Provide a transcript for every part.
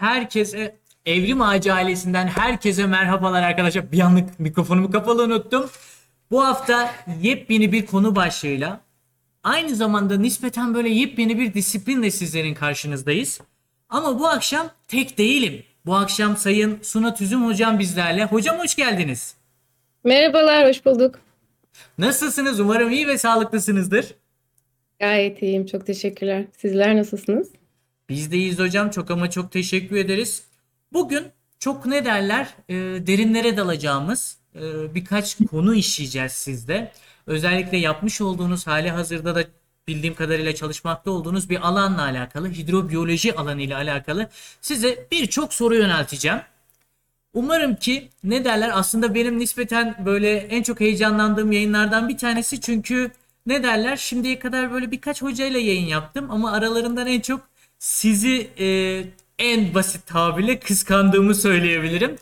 herkese Evrim Ağacı ailesinden herkese merhabalar arkadaşlar. Bir anlık mikrofonumu kapalı unuttum. Bu hafta yepyeni bir konu başlığıyla aynı zamanda nispeten böyle yepyeni bir disiplinle sizlerin karşınızdayız. Ama bu akşam tek değilim. Bu akşam Sayın Suna Tüzüm hocam bizlerle. Hocam hoş geldiniz. Merhabalar, hoş bulduk. Nasılsınız? Umarım iyi ve sağlıklısınızdır. Gayet iyiyim, çok teşekkürler. Sizler nasılsınız? Biz de iyiyiz hocam. Çok ama çok teşekkür ederiz. Bugün çok ne derler e, derinlere dalacağımız e, birkaç konu işleyeceğiz sizde. Özellikle yapmış olduğunuz hali hazırda da bildiğim kadarıyla çalışmakta olduğunuz bir alanla alakalı, hidrobiyoloji alanıyla alakalı size birçok soru yönelteceğim. Umarım ki ne derler aslında benim nispeten böyle en çok heyecanlandığım yayınlardan bir tanesi çünkü ne derler şimdiye kadar böyle birkaç hocayla yayın yaptım ama aralarından en çok sizi e, en basit tabirle kıskandığımı söyleyebilirim.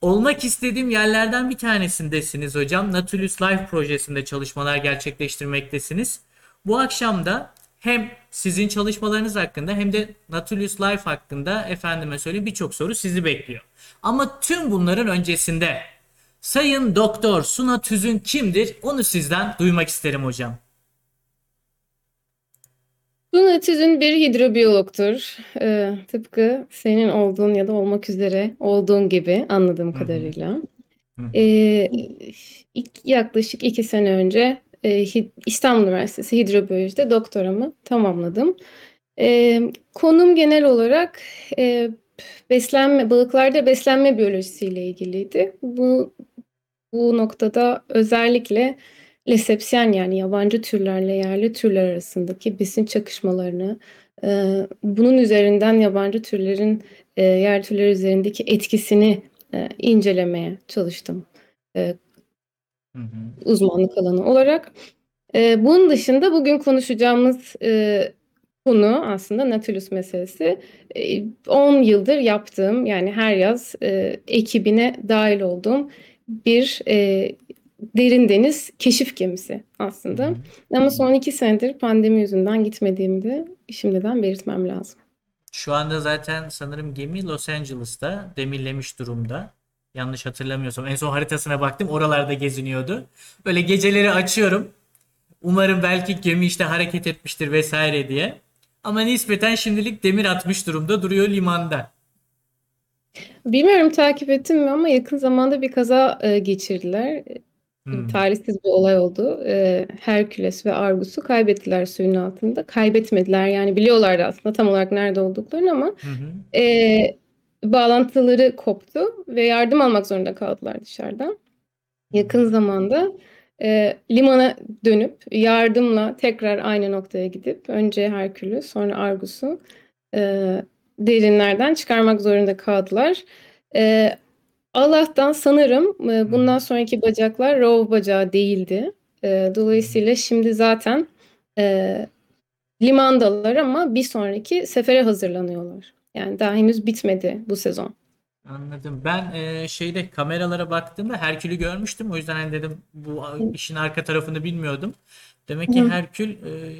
Olmak istediğim yerlerden bir tanesindesiniz hocam. Nautilus Life projesinde çalışmalar gerçekleştirmektesiniz. Bu akşam da hem sizin çalışmalarınız hakkında hem de Nautilus Life hakkında efendime söyleyeyim birçok soru sizi bekliyor. Ama tüm bunların öncesinde Sayın Doktor Suna Tüzün kimdir? Onu sizden duymak isterim hocam. Suna Tüzün bir hidrobiyologtur. Ee, tıpkı senin olduğun ya da olmak üzere olduğun gibi anladığım Hı hı. kadarıyla. Ee, ilk- yaklaşık iki sene önce e, İstanbul Üniversitesi Hidrobiyoloji'de doktoramı tamamladım. Ee, konum genel olarak e, beslenme, balıklarda beslenme biyolojisiyle ilgiliydi. Bu bu noktada özellikle lesepsiyen yani yabancı türlerle yerli türler arasındaki besin çakışmalarını, e, bunun üzerinden yabancı türlerin e, yerli türler üzerindeki etkisini e, incelemeye çalıştım e, Hı hı. uzmanlık alanı olarak. E, bunun dışında bugün konuşacağımız e, konu aslında Nautilus meselesi. E, 10 yıldır yaptığım yani her yaz e, ekibine dahil olduğum bir e, derin deniz keşif gemisi aslında. hı. Ama son iki senedir pandemi yüzünden gitmediğimi de şimdiden belirtmem lazım. Şu anda zaten sanırım gemi Los Angeles'ta demirlemiş durumda. Yanlış hatırlamıyorsam. En son haritasına baktım. Oralarda geziniyordu. Böyle geceleri açıyorum. Umarım belki gemi işte hareket etmiştir vesaire diye. Ama nispeten şimdilik demir atmış durumda duruyor limanda. Bilmiyorum takip ettin mi ama yakın zamanda bir kaza e, geçirdiler. Hmm. Talihsiz bir olay oldu. E, Hercules ve Argus'u kaybettiler suyun altında. Kaybetmediler yani biliyorlardı aslında tam olarak nerede olduklarını ama Hı hı. e, bağlantıları koptu ve yardım almak zorunda kaldılar dışarıdan. Yakın zamanda e, limana dönüp yardımla tekrar aynı noktaya gidip önce Hercules sonra Argus'u e, derinlerden çıkarmak zorunda kaldılar. E, Allah'tan sanırım e, bundan sonraki bacaklar rov bacağı değildi. E, dolayısıyla şimdi zaten e, limandalar ama bir sonraki sefere hazırlanıyorlar. Yani daha henüz bitmedi bu sezon. Anladım. Ben e, şeyde kameralara baktığımda Herkül'ü görmüştüm. O yüzden hani dedim bu işin arka tarafını bilmiyordum. Demek ki Hı. Herkül e,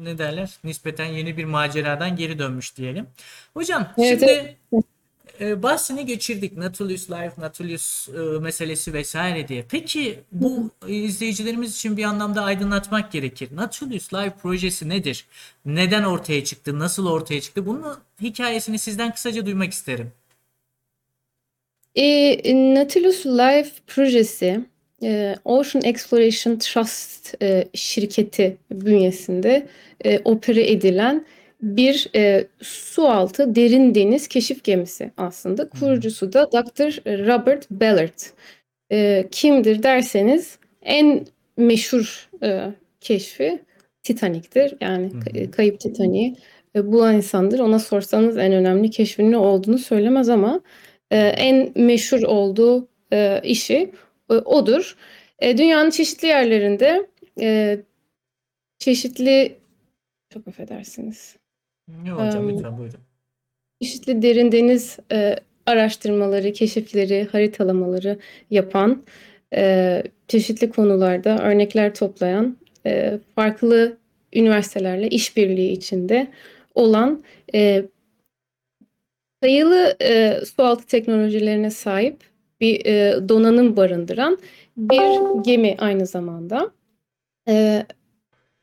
ne derler? Nispeten yeni bir maceradan geri dönmüş diyelim. Hocam Evet, şimdi e, bahsini geçirdik. Nautilus Life, Nautilus e, meselesi vesaire diye. Peki bu izleyicilerimiz için bir anlamda aydınlatmak gerekir. Nautilus Life projesi nedir? Neden ortaya çıktı? Nasıl ortaya çıktı? Bunun hikayesini sizden kısaca duymak isterim. E, Nautilus Life projesi e, Ocean Exploration Trust e, şirketi bünyesinde e, opere edilen bir e, su altı derin deniz keşif gemisi aslında. Kurucusu da Dr. Robert Ballard. E, kimdir derseniz en meşhur e, keşfi Titanik'tir. Yani kayıp Titanik'i e, bulan insandır. Ona sorsanız en önemli keşfinin ne olduğunu söylemez ama e, en meşhur olduğu e, işi e, odur. E, dünyanın çeşitli yerlerinde e, çeşitli çok affedersiniz. Yok hocam Em, lütfen buyurun. çeşitli derin deniz e, araştırmaları, keşifleri, haritalamaları yapan, e, çeşitli konularda örnekler toplayan, e, farklı üniversitelerle işbirliği içinde olan e, sayılı e, sualtı teknolojilerine sahip bir e, donanım barındıran bir gemi aynı zamanda. E,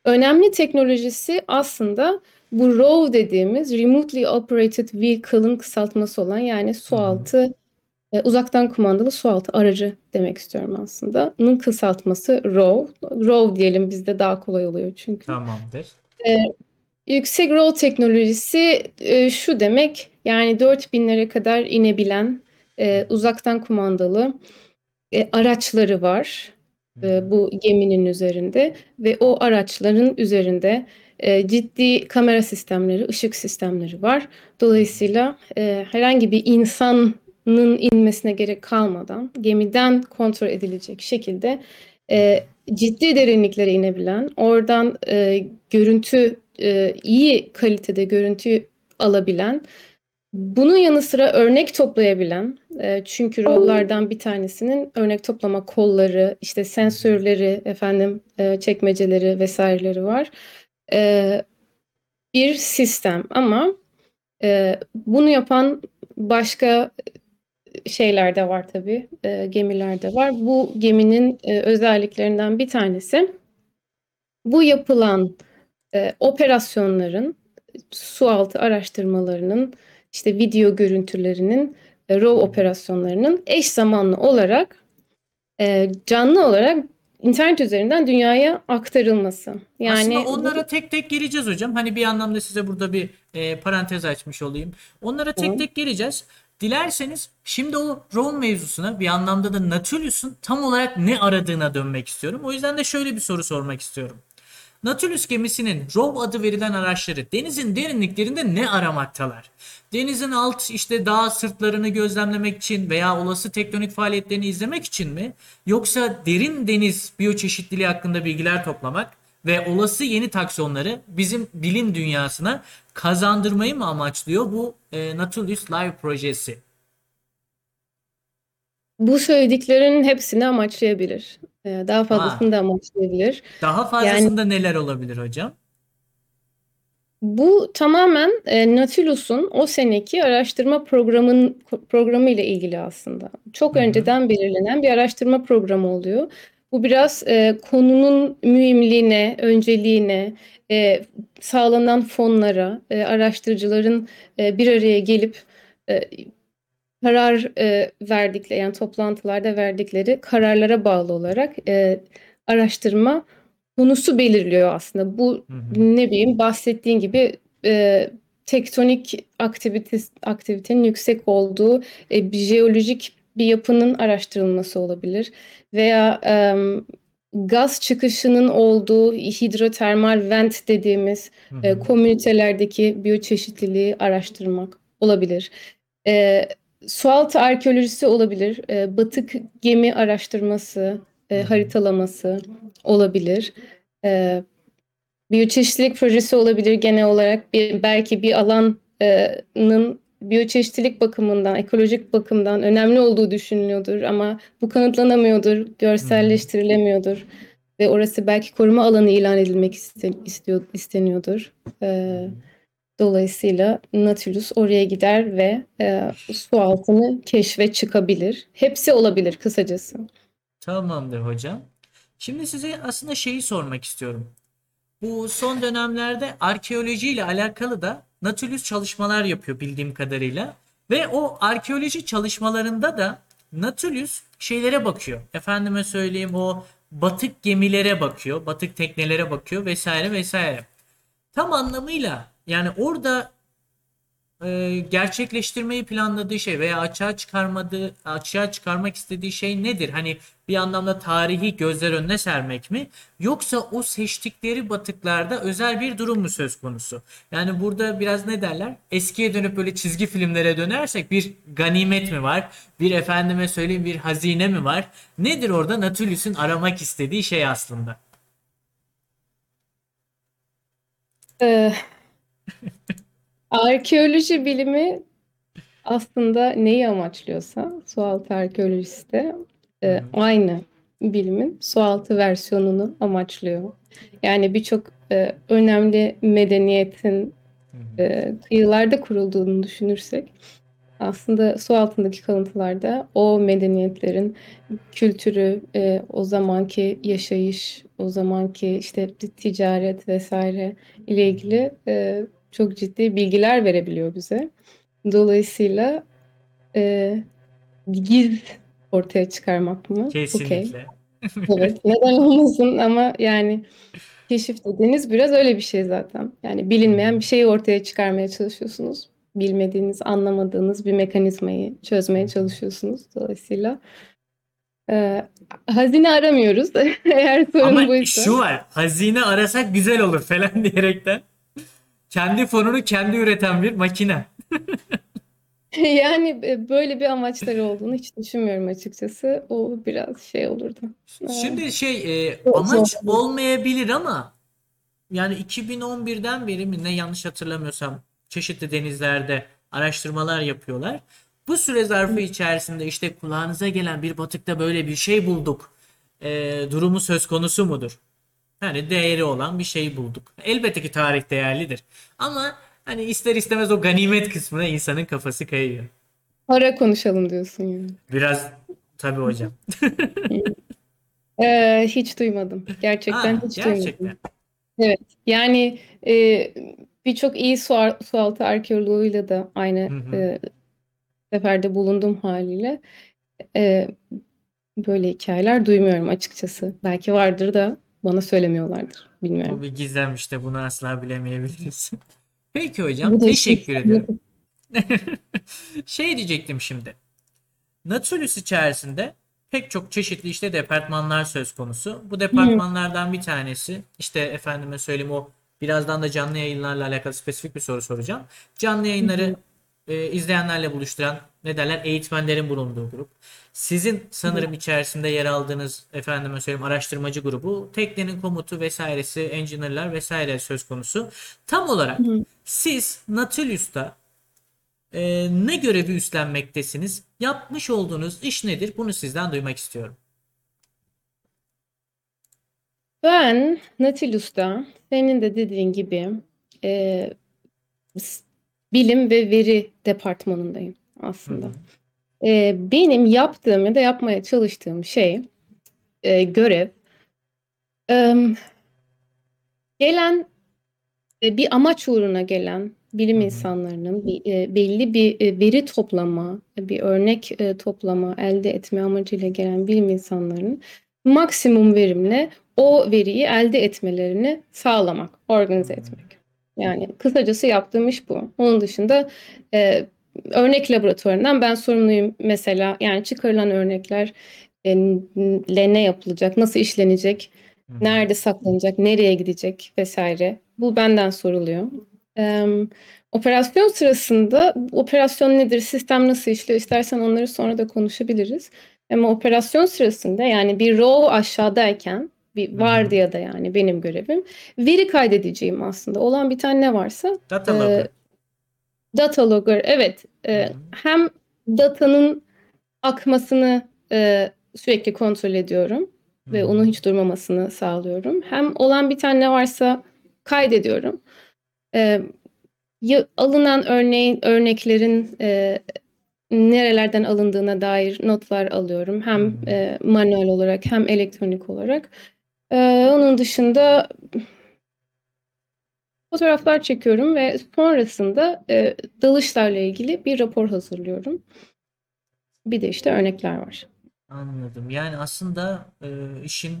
önemli teknolojisi aslında bu ROV dediğimiz Remotely Operated Vehicle'ın kısaltması olan yani sualtı e, uzaktan kumandalı sualtı aracı demek istiyorum aslında. Nın kısaltması ROV. ROV diyelim bizde daha kolay oluyor çünkü. Tamamdır. Yüksek ROV teknolojisi e, şu demek yani 4000'lere kadar inebilen e, uzaktan kumandalı e, araçları var e, bu geminin üzerinde ve o araçların üzerinde e, ciddi kamera sistemleri, ışık sistemleri var. Dolayısıyla e, herhangi bir insanın inmesine gerek kalmadan gemiden kontrol edilecek şekilde e, ciddi derinliklere inebilen, oradan e, görüntü iyi kalitede görüntü alabilen, bunun yanı sıra örnek toplayabilen, çünkü rollardan bir tanesinin örnek toplama kolları, işte sensörleri, efendim çekmeceleri vesaireleri var. E, bir sistem ama e, bunu yapan başka şeyler de var tabii, e, gemiler de var. Bu geminin e, özelliklerinden bir tanesi bu yapılan e, operasyonların, sualtı araştırmalarının, işte video görüntülerinin, e, RAW operasyonlarının eş zamanlı olarak e, canlı olarak internet üzerinden dünyaya aktarılması. Yani Aslında onlara tek tek geleceğiz hocam. Hani bir anlamda size burada bir e, parantez açmış olayım. Onlara tek tek geleceğiz. Dilerseniz şimdi o Rome mevzusuna bir anlamda da Nautilus'un tam olarak ne aradığına dönmek istiyorum. O yüzden de şöyle bir soru sormak istiyorum. Nautilus gemisinin ROV adı verilen araçları denizin derinliklerinde ne aramaktalar? Denizin alt işte dağ sırtlarını gözlemlemek için veya olası tektonik faaliyetlerini izlemek için mi? Yoksa derin deniz biyoçeşitliliği hakkında bilgiler toplamak ve olası yeni taksonları bizim bilim dünyasına kazandırmayı mı amaçlıyor bu e, Nautilus Live projesi? Bu söylediklerinin hepsini amaçlayabilir. E, daha fazlasını da amaçlayabilir. Daha fazlasında neler olabilir hocam? Bu tamamen e, Nautilus'un o seneki araştırma programın programı ile ilgili aslında. Çok Hı hı. önceden belirlenen bir araştırma programı oluyor. Bu biraz e, konunun mühimliğine, önceliğine, e, sağlanan fonlara, e, araştırıcıların e, bir araya gelip e, karar e, verdikleri yani toplantılarda verdikleri kararlara bağlı olarak e, araştırma konusu belirliyor aslında. Bu Hı hı. ne bileyim bahsettiğin gibi e, tektonik aktivite, aktivitenin yüksek olduğu e, bir jeolojik bir yapının araştırılması olabilir veya e, gaz çıkışının olduğu hidrotermal vent dediğimiz Hı e, hı. komünitelerdeki biyoçeşitliliği araştırmak olabilir. E, sualtı arkeolojisi olabilir, e, batık gemi araştırması, e, haritalaması olabilir. E, biyoçeşitlilik projesi olabilir genel olarak bir belki bir alanın biyoçeşitlilik bakımından, ekolojik bakımdan önemli olduğu düşünülüyordur ama bu kanıtlanamıyordur, görselleştirilemiyordur ve orası belki koruma alanı ilan edilmek istiyor isteniyordur. E, dolayısıyla Nautilus oraya gider ve e, su altını keşfe çıkabilir. Hepsi olabilir kısacası. Tamamdır hocam. Şimdi size aslında şeyi sormak istiyorum. Bu son dönemlerde arkeoloji ile alakalı da Nautilus çalışmalar yapıyor bildiğim kadarıyla. Ve o arkeoloji çalışmalarında da Nautilus şeylere bakıyor. Efendime söyleyeyim o batık gemilere bakıyor, batık teknelere bakıyor vesaire vesaire. Tam anlamıyla yani orada e, gerçekleştirmeyi planladığı şey veya açığa çıkarmadığı, açığa çıkarmak istediği şey nedir? Hani bir anlamda tarihi gözler önüne sermek mi? Yoksa o seçtikleri batıklarda özel bir durum mu söz konusu? Yani burada biraz ne derler? Eskiye dönüp böyle çizgi filmlere dönersek bir ganimet mi var? Bir efendime söyleyeyim bir hazine mi var? Nedir orada Nautilus'un aramak istediği şey aslında? Ee, arkeoloji bilimi aslında neyi amaçlıyorsa sualtı arkeolojisi de e, aynı bilimin sualtı versiyonunu amaçlıyor. Yani birçok e, önemli medeniyetin e, kıyılarda kurulduğunu düşünürsek aslında su altındaki kalıntılarda o medeniyetlerin kültürü, e, o zamanki yaşayış, o zamanki işte ticaret vesaire ile ilgili e, çok ciddi bilgiler verebiliyor bize. Dolayısıyla e, giz ortaya çıkarmak mı? Kesinlikle. Evet, neden olmasın ama yani keşif dediğiniz biraz öyle bir şey zaten. Yani bilinmeyen bir şeyi ortaya çıkarmaya çalışıyorsunuz. Bilmediğiniz, anlamadığınız bir mekanizmayı çözmeye çalışıyorsunuz. Dolayısıyla e, hazine aramıyoruz. Eğer sorun Ama buysa. şu var. Hazine arasak güzel olur falan diyerekten. Kendi fonunu kendi üreten bir makine. Yani e, böyle bir amaçları olduğunu hiç düşünmüyorum açıkçası. O biraz şey olurdu. E, Şimdi şey e, amaç olmayabilir ama yani 2011'den beri mi ne yanlış hatırlamıyorsam çeşitli denizlerde araştırmalar yapıyorlar. Bu süre zarfı içerisinde işte kulağınıza gelen bir batıkta böyle bir şey bulduk. e, durumu söz konusu mudur? Hani değeri olan bir şey bulduk. Elbette ki tarih değerlidir. Ama hani ister istemez o ganimet kısmına insanın kafası kayıyor. Para konuşalım diyorsun yani. Biraz tabii hocam. E, hiç duymadım. Gerçekten Ha, hiç duymadım. gerçekten. Evet, yani e, birçok iyi su, sualtı arkeoloğuyla da aynı Hı hı. e, seferde bulundum haliyle. E, böyle hikayeler duymuyorum açıkçası. Belki vardır da bana söylemiyorlardır. Bu Bilmiyorum. bir gizem işte bunu asla bilemeyebiliriz. Peki hocam Bu teşekkür ederim. Şey diyecektim şimdi. Nautilus içerisinde pek çok çeşitli işte departmanlar söz konusu. Bu departmanlardan bir tanesi işte efendime söyleyeyim o birazdan da canlı yayınlarla alakalı spesifik bir soru soracağım. Canlı yayınları e, izleyenlerle buluşturan ne derler eğitmenlerin bulunduğu grup. Sizin sanırım içerisinde yer aldığınız efendime söyleyeyim araştırmacı grubu, teknenin komutu vesairesi, engineer'lar vesaire söz konusu. Tam olarak Hı. siz Nautilus'ta e, ne görevi üstlenmektesiniz? Yapmış olduğunuz iş nedir? Bunu sizden duymak istiyorum. Ben Nautilus'ta senin de dediğin gibi e, bilim ve veri departmanındayım aslında. Hı hı. E, benim yaptığım ya da yapmaya çalıştığım şey, e, görev, em, gelen e, bir amaç uğruna gelen bilim Hı insanlarının bir, e, belli bir e, veri toplama, bir örnek e, toplama, elde etme amacıyla gelen bilim insanlarının maksimum verimle o veriyi elde etmelerini sağlamak, organize etmek. Yani kısacası yaptığım iş bu. Onun dışında e, örnek laboratuvarından ben sorumluyum mesela. Yani çıkarılan örnekler e, ne yapılacak, nasıl işlenecek, Hı nerede saklanacak, nereye gidecek vesaire. Bu benden soruluyor. Ee, operasyon sırasında operasyon nedir, sistem nasıl işliyor istersen onları sonra da konuşabiliriz. Ama operasyon sırasında yani bir row aşağıdayken bir Hı hı. vardiyada yani benim görevim veri kaydedeceğim aslında. Olan bir tane ne varsa Data e, logger. data logger evet e, hem datanın akmasını e, sürekli kontrol ediyorum ve onun hiç durmamasını sağlıyorum. Hem olan bir tane ne varsa kaydediyorum. Ee, ya- alınan örneğin örneklerin e, nerelerden alındığına dair notlar alıyorum. Hem e, manuel olarak hem elektronik olarak. Ee, onun dışında fotoğraflar çekiyorum ve sonrasında e, dalışlarla ilgili bir rapor hazırlıyorum. Bir de işte örnekler var. Anladım. Yani aslında e, işin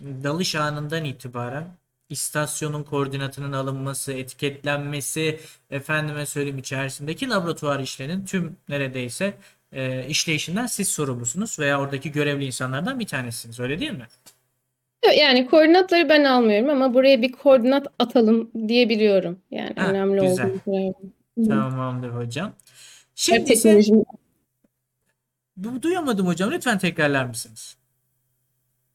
dalış anından itibaren istasyonun koordinatının alınması, etiketlenmesi, efendime söyleyeyim içerisindeki laboratuvar işlerinin tüm neredeyse e, işleyişinden siz sorumlusunuz veya oradaki görevli insanlardan bir tanesiniz. Öyle değil mi? Yani koordinatları ben almıyorum ama buraya bir koordinat atalım diyebiliyorum. Yani Ha, önemli güzel. olduğunu. Tamamdır hocam. Şimdi ise Bu- duyamadım hocam. Lütfen tekrarlar mısınız?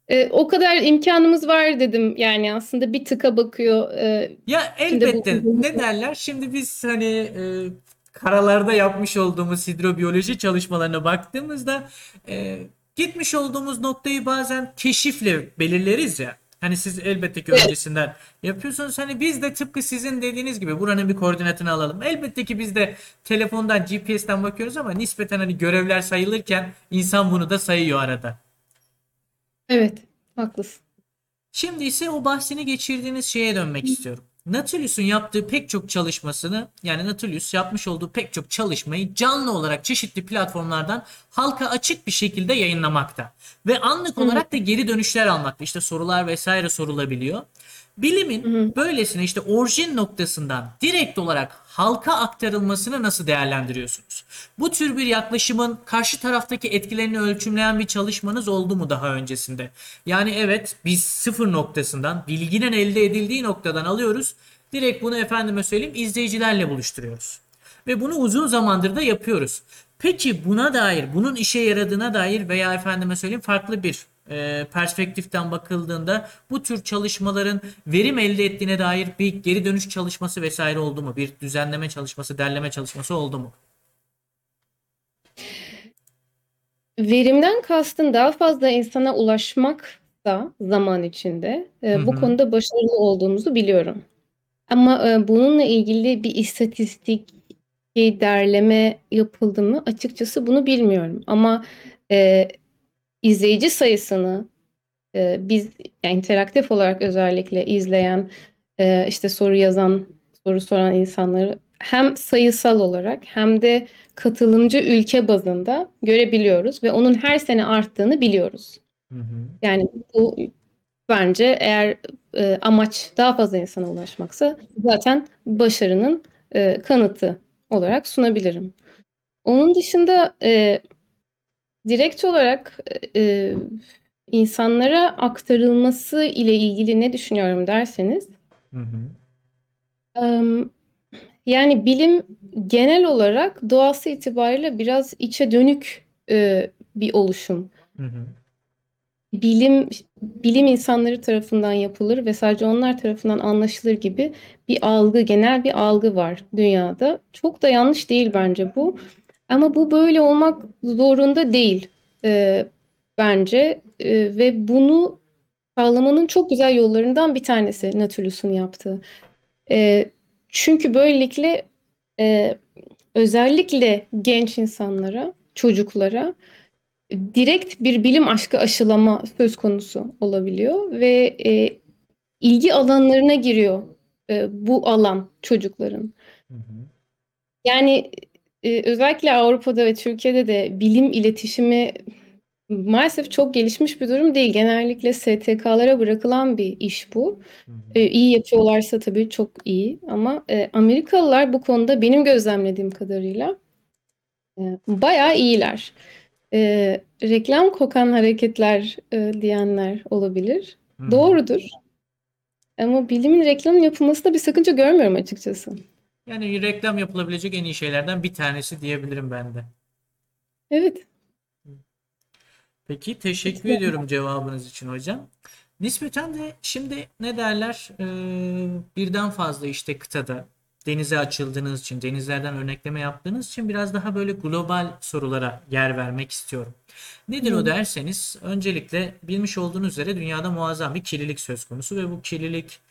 Ee, o kadar imkanımız var dedim. Yani aslında bir tıka bakıyor. Ee, Ya Şimdi bu- elbette ne derler? Şimdi biz hani e, karalarda yapmış olduğumuz hidrobiyoloji çalışmalarına baktığımızda e, gitmiş olduğumuz noktayı bazen keşifle belirleriz ya. Hani siz elbette ki öncesinden yapıyorsunuz. Hani biz de tıpkı sizin dediğiniz gibi buranın bir koordinatını alalım. Elbette ki biz de telefondan GPS'ten bakıyoruz ama nispeten hani görevler sayılırken insan bunu da sayıyor arada. Evet, haklısın. Şimdi ise o bahsini geçirdiğiniz şeye dönmek istiyorum. Nautilus'un yaptığı pek çok çalışmasını yani Nautilus yapmış olduğu pek çok çalışmayı canlı olarak çeşitli platformlardan halka açık bir şekilde yayınlamakta. Ve anlık olarak da geri dönüşler almakta. İşte sorular vesaire sorulabiliyor. Bilimin böylesine işte orijin noktasından direkt olarak halka aktarılmasını nasıl değerlendiriyorsunuz? Bu tür bir yaklaşımın karşı taraftaki etkilerini ölçümleyen bir çalışmanız oldu mu daha öncesinde? Yani evet biz sıfır noktasından bilginin elde edildiği noktadan alıyoruz. Direkt bunu efendime söyleyeyim izleyicilerle buluşturuyoruz. Ve bunu uzun zamandır da yapıyoruz. Peki buna dair, bunun işe yaradığına dair veya efendime söyleyeyim farklı bir e, perspektiften bakıldığında bu tür çalışmaların verim elde ettiğine dair bir geri dönüş çalışması vesaire oldu mu? Bir düzenleme çalışması, derleme çalışması oldu mu? Verimden kastın daha fazla insana ulaşmak da zaman içinde e, bu konuda başarılı olduğumuzu biliyorum. Ama e, bununla ilgili bir istatistik, derleme yapıldı mı açıkçası bunu bilmiyorum. Ama e, izleyici sayısını e, biz yani interaktif olarak özellikle izleyen, e, işte soru yazan, soru soran insanları hem sayısal olarak hem de katılımcı ülke bazında görebiliyoruz ve onun her sene arttığını biliyoruz. Hı hı. Yani bu bence eğer e, amaç daha fazla insana ulaşmaksa zaten başarının e, kanıtı olarak sunabilirim. Onun dışında e, direkt olarak e, insanlara aktarılması ile ilgili ne düşünüyorum derseniz, Hı hı. em, yani bilim genel olarak doğası itibariyle biraz içe dönük e, bir oluşum. Hı hı. bilim bilim insanları tarafından yapılır ve sadece onlar tarafından anlaşılır gibi bir algı, genel bir algı var dünyada. Çok da yanlış değil bence bu. Ama bu böyle olmak zorunda değil e, bence E, ve bunu sağlamanın çok güzel yollarından bir tanesi Nautilus'un yaptığı. E, çünkü böylelikle e, özellikle genç insanlara, çocuklara direkt bir bilim aşkı aşılama söz konusu olabiliyor ve e, ilgi alanlarına giriyor e, bu alan çocukların. Hı hı. Yani e, özellikle Avrupa'da ve Türkiye'de de bilim iletişimi maalesef çok gelişmiş bir durum değil. Genellikle STK'lara bırakılan bir iş bu. Hı hı. İyi yapıyorlarsa tabii çok iyi ama e, Amerikalılar bu konuda benim gözlemlediğim kadarıyla e, bayağı iyiler. E, reklam kokan hareketler e, diyenler olabilir. Hı hı. Doğrudur. Ama bilimin reklamın yapılmasında bir sakınca görmüyorum açıkçası. Yani reklam yapılabilecek en iyi şeylerden bir tanesi diyebilirim ben de. Evet. Peki teşekkür ediyorum cevabınız için hocam. Nispeten de şimdi ne derler Ee, birden fazla işte kıtada denize açıldığınız için denizlerden örnekleme yaptığınız için biraz daha böyle global sorulara yer vermek istiyorum. Nedir o derseniz öncelikle bilmiş olduğunuz üzere dünyada muazzam bir kirlilik söz konusu ve bu kirlilik e,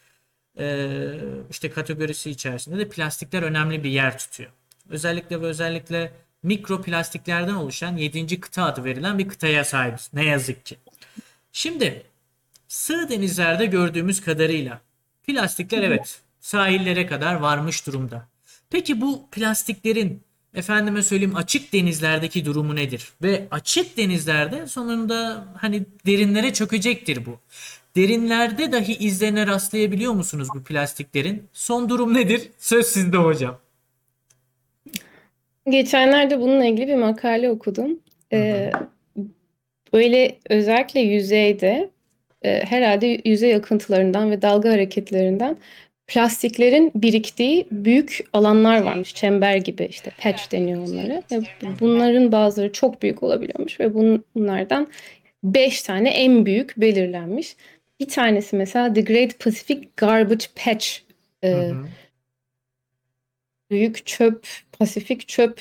işte kategorisi içerisinde de plastikler önemli bir yer tutuyor. Özellikle ve özellikle mikroplastiklerden oluşan 7. kıta adı verilen bir kıtaya sahibiz. Ne yazık ki. Şimdi sığ denizlerde gördüğümüz kadarıyla plastikler evet sahillere kadar varmış durumda. Peki bu plastiklerin efendime söyleyeyim açık denizlerdeki durumu nedir? Ve açık denizlerde sonunda hani derinlere çökecektir bu. Derinlerde dahi izlerine rastlayabiliyor musunuz bu plastiklerin? Son durum nedir? Söz sizde hocam. Geçenlerde bununla ilgili bir makale okudum. Ee, böyle özellikle yüzeyde e, herhalde yüzey akıntılarından ve dalga hareketlerinden plastiklerin biriktiği büyük alanlar varmış. Çember gibi işte patch deniyor onlara. Ve bunların bazıları çok büyük olabiliyormuş ve bunlardan 5 tane en büyük belirlenmiş. Bir tanesi mesela The Great Pacific Garbage Patch. Hı Ee, hı. büyük çöp, Pasifik çöp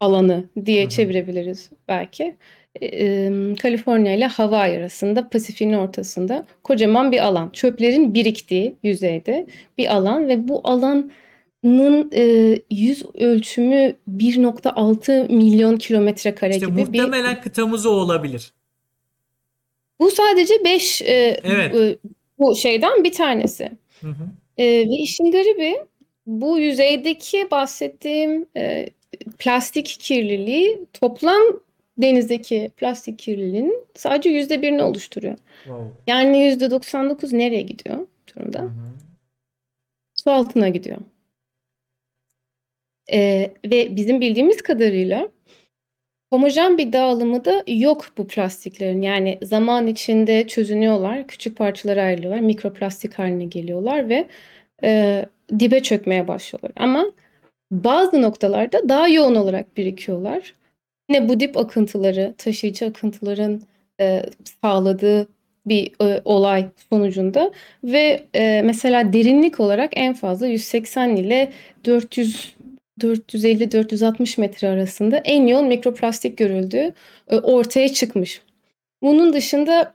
alanı diye Hı hı. çevirebiliriz belki. e, Kaliforniya ile Hawaii arasında Pasifik'in ortasında kocaman bir alan. Çöplerin biriktiği yüzeyde bir alan ve bu alanın e, yüz ölçümü 1.6 milyon kilometre kare İşte gibi bir muhtemelen kıtamız o olabilir. Bu sadece 5 Evet. bu şeyden bir tanesi. Hı hı. E, ve işin garibi bu yüzeydeki bahsettiğim e, plastik kirliliği toplam denizdeki plastik kirliliğinin sadece yüzde birini oluşturuyor. Wow. Yani yüzde 99 nereye gidiyor Hı durumda? hı. Su altına gidiyor. E, ve bizim bildiğimiz kadarıyla homojen bir dağılımı da yok bu plastiklerin. Yani zaman içinde çözünüyorlar, küçük parçalara ayrılıyorlar, mikroplastik haline geliyorlar ve e, dibe çökmeye başlıyorlar. Ama bazı noktalarda daha yoğun olarak birikiyorlar. Yine bu dip akıntıları, taşıyıcı akıntıların e, sağladığı bir e, olay sonucunda ve e, mesela derinlik olarak en fazla 180 ile 400 450-460 metre arasında en yoğun mikroplastik görüldüğü e, ortaya çıkmış. Bunun dışında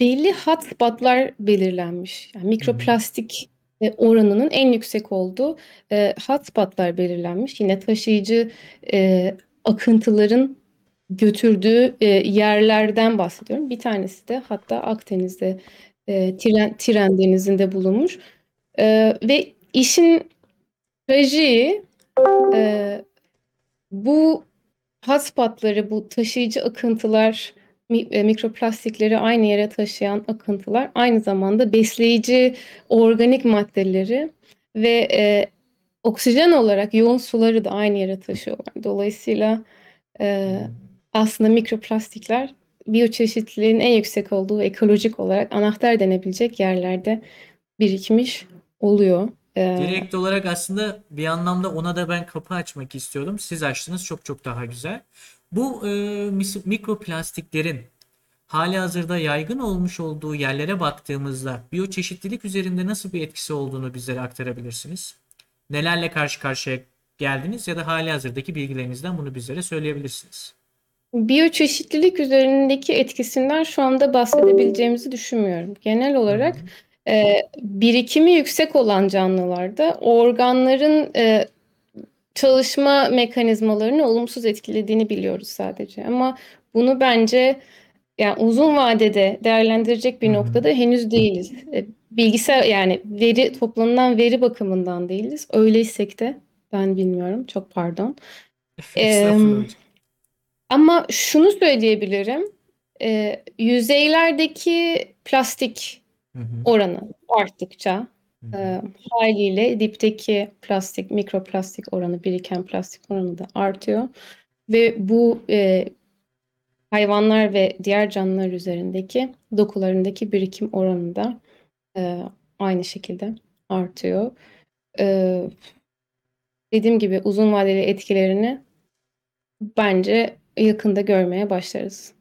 belli hotspotlar belirlenmiş. Yani mikroplastik e, oranının en yüksek olduğu e, hotspotlar belirlenmiş. Yine taşıyıcı akıntıların götürdüğü yerlerden bahsediyorum. Bir tanesi de hatta Akdeniz'de, Tiren, Tiren Denizi'nde bulunmuş. Ve işin trajiği e, bu hotspotları, bu taşıyıcı akıntılar, e, mikroplastikleri aynı yere taşıyan akıntılar aynı zamanda besleyici organik maddeleri ve e, oksijen olarak yoğun suları da aynı yere taşıyorlar. Dolayısıyla e, aslında mikroplastikler biyoçeşitliliğin en yüksek olduğu ekolojik olarak anahtar denebilecek yerlerde birikmiş oluyor. Direkt olarak aslında bir anlamda ona da ben kapı açmak istiyordum. Siz açtınız çok çok daha güzel. Bu e, mikroplastiklerin hali hazırda yaygın olmuş olduğu yerlere baktığımızda biyoçeşitlilik üzerinde nasıl bir etkisi olduğunu bizlere aktarabilirsiniz. Nelerle karşı karşıya geldiniz ya da hali hazırdaki bilgilerinizden bunu bizlere söyleyebilirsiniz. Biyoçeşitlilik üzerindeki etkisinden şu anda bahsedebileceğimizi düşünmüyorum. Genel olarak e, birikimi yüksek olan canlılarda organların e, çalışma mekanizmalarını olumsuz etkilediğini biliyoruz sadece. Ama bunu bence yani uzun vadede değerlendirecek bir noktada henüz değiliz. E, bilgisayar yani veri toplanılan veri bakımından değiliz. Öyleysek de ben bilmiyorum. Çok pardon. Hocam. Ama şunu söyleyebilirim. E, yüzeylerdeki plastik Hı hı, oranı arttıkça hı hı. e, haliyle dipteki plastik, mikroplastik oranı, biriken plastik oranı da artıyor. Ve bu e, hayvanlar ve diğer canlılar üzerindeki dokularındaki birikim oranı da e, aynı şekilde artıyor. E, dediğim gibi uzun vadeli etkilerini bence yakında görmeye başlarız.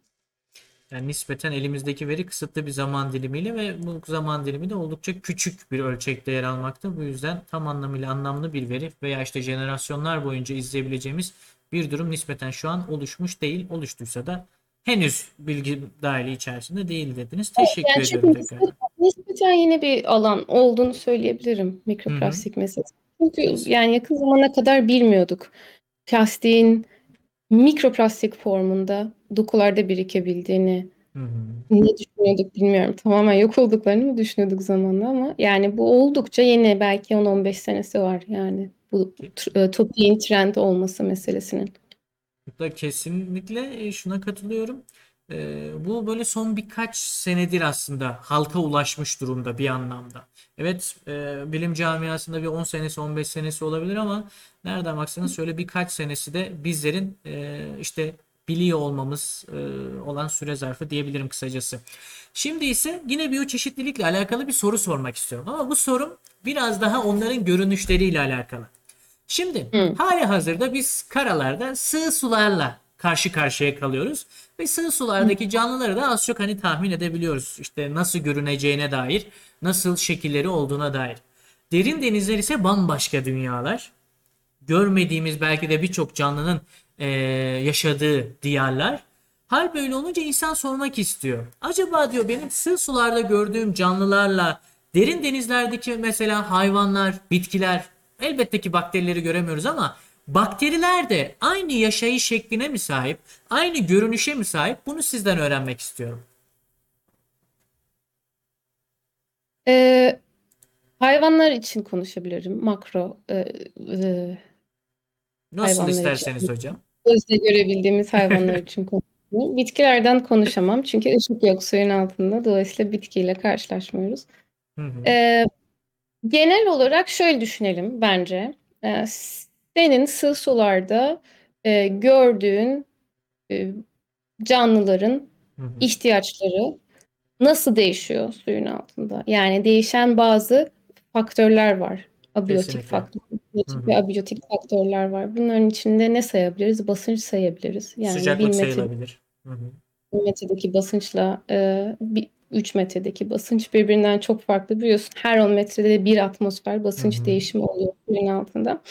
Yani nispeten elimizdeki veri kısıtlı bir zaman dilimiyle ve bu zaman dilimi de oldukça küçük bir ölçekte yer almakta. Bu yüzden tam anlamıyla anlamlı bir veri veya işte jenerasyonlar boyunca izleyebileceğimiz bir durum nispeten şu an oluşmuş değil. Oluştuysa da henüz bilgi dahili içerisinde değil dediniz. Teşekkür Yani ediyorum tekrar. nispeten yeni bir alan olduğunu söyleyebilirim mikroplastik meselesi. Çünkü yani yakın zamana kadar bilmiyorduk plastiğin mikroplastik formunda dokularda birikebildiğini. Hı hı. Ne düşünüyorduk bilmiyorum. Tamamen yok olduklarını mı düşünüyorduk zamanla ama yani bu oldukça yeni belki 10-15 senesi var yani bu e, topiğin trend olması meselesinin. Burada kesinlikle e, şuna katılıyorum. E, bu böyle son birkaç senedir aslında halka ulaşmış durumda bir anlamda. Evet, e, bilim camiasında bir 10 senesi 15 senesi olabilir ama nereden baksanız şöyle birkaç senesi de bizlerin e, işte biliyor olmamız e, olan süre zarfı diyebilirim kısacası. Şimdi ise yine biyoçeşitlilikle alakalı bir soru sormak istiyorum ama bu sorum biraz daha onların görünüşleriyle alakalı. Şimdi Hı. hali hazırda biz karalarda sığ sularla karşı karşıya kalıyoruz ve sığ sulardaki canlıları da az çok hani tahmin edebiliyoruz. İşte nasıl görüneceğine dair, nasıl şekilleri olduğuna dair. Derin denizler ise bambaşka dünyalar. Görmediğimiz belki de birçok canlının e, yaşadığı diyarlar. Hal böyle olunca insan sormak istiyor. Acaba diyor benim sığ sularda gördüğüm canlılarla derin denizlerdeki mesela hayvanlar, bitkiler elbette ki bakterileri göremiyoruz ama bakteriler de aynı yaşayış şekline mi sahip, aynı görünüşe mi sahip? Bunu sizden öğrenmek istiyorum. Ee, hayvanlar için konuşabilirim. Makro e, e, Nasıl hayvanlar isterseniz için. hocam. Gözle görebildiğimiz hayvanlar için konuşuyorum. Bitkilerden konuşamam çünkü ışık yok suyun altında. Dolayısıyla bitkiyle karşılaşmıyoruz. Hı hı. Ee, genel olarak şöyle düşünelim bence. Ee, senin sığ sularda e, gördüğün e, canlıların Hı hı. ihtiyaçları nasıl değişiyor suyun altında? Yani değişen bazı faktörler var. Abiyotik Kesinlikle. faktör, Hı biyotik hı. ve abiyotik faktörler var. Bunların içinde ne sayabiliriz? Basınç sayabiliriz. Yani Sıcaklık 1 metre sayılabilir. Hı hı. 1 metredeki basınçla e, bir 3 metredeki basınç birbirinden çok farklı biliyorsun. Her 10 metrede bir atmosfer basınç hı. değişimi oluyor suyun altında.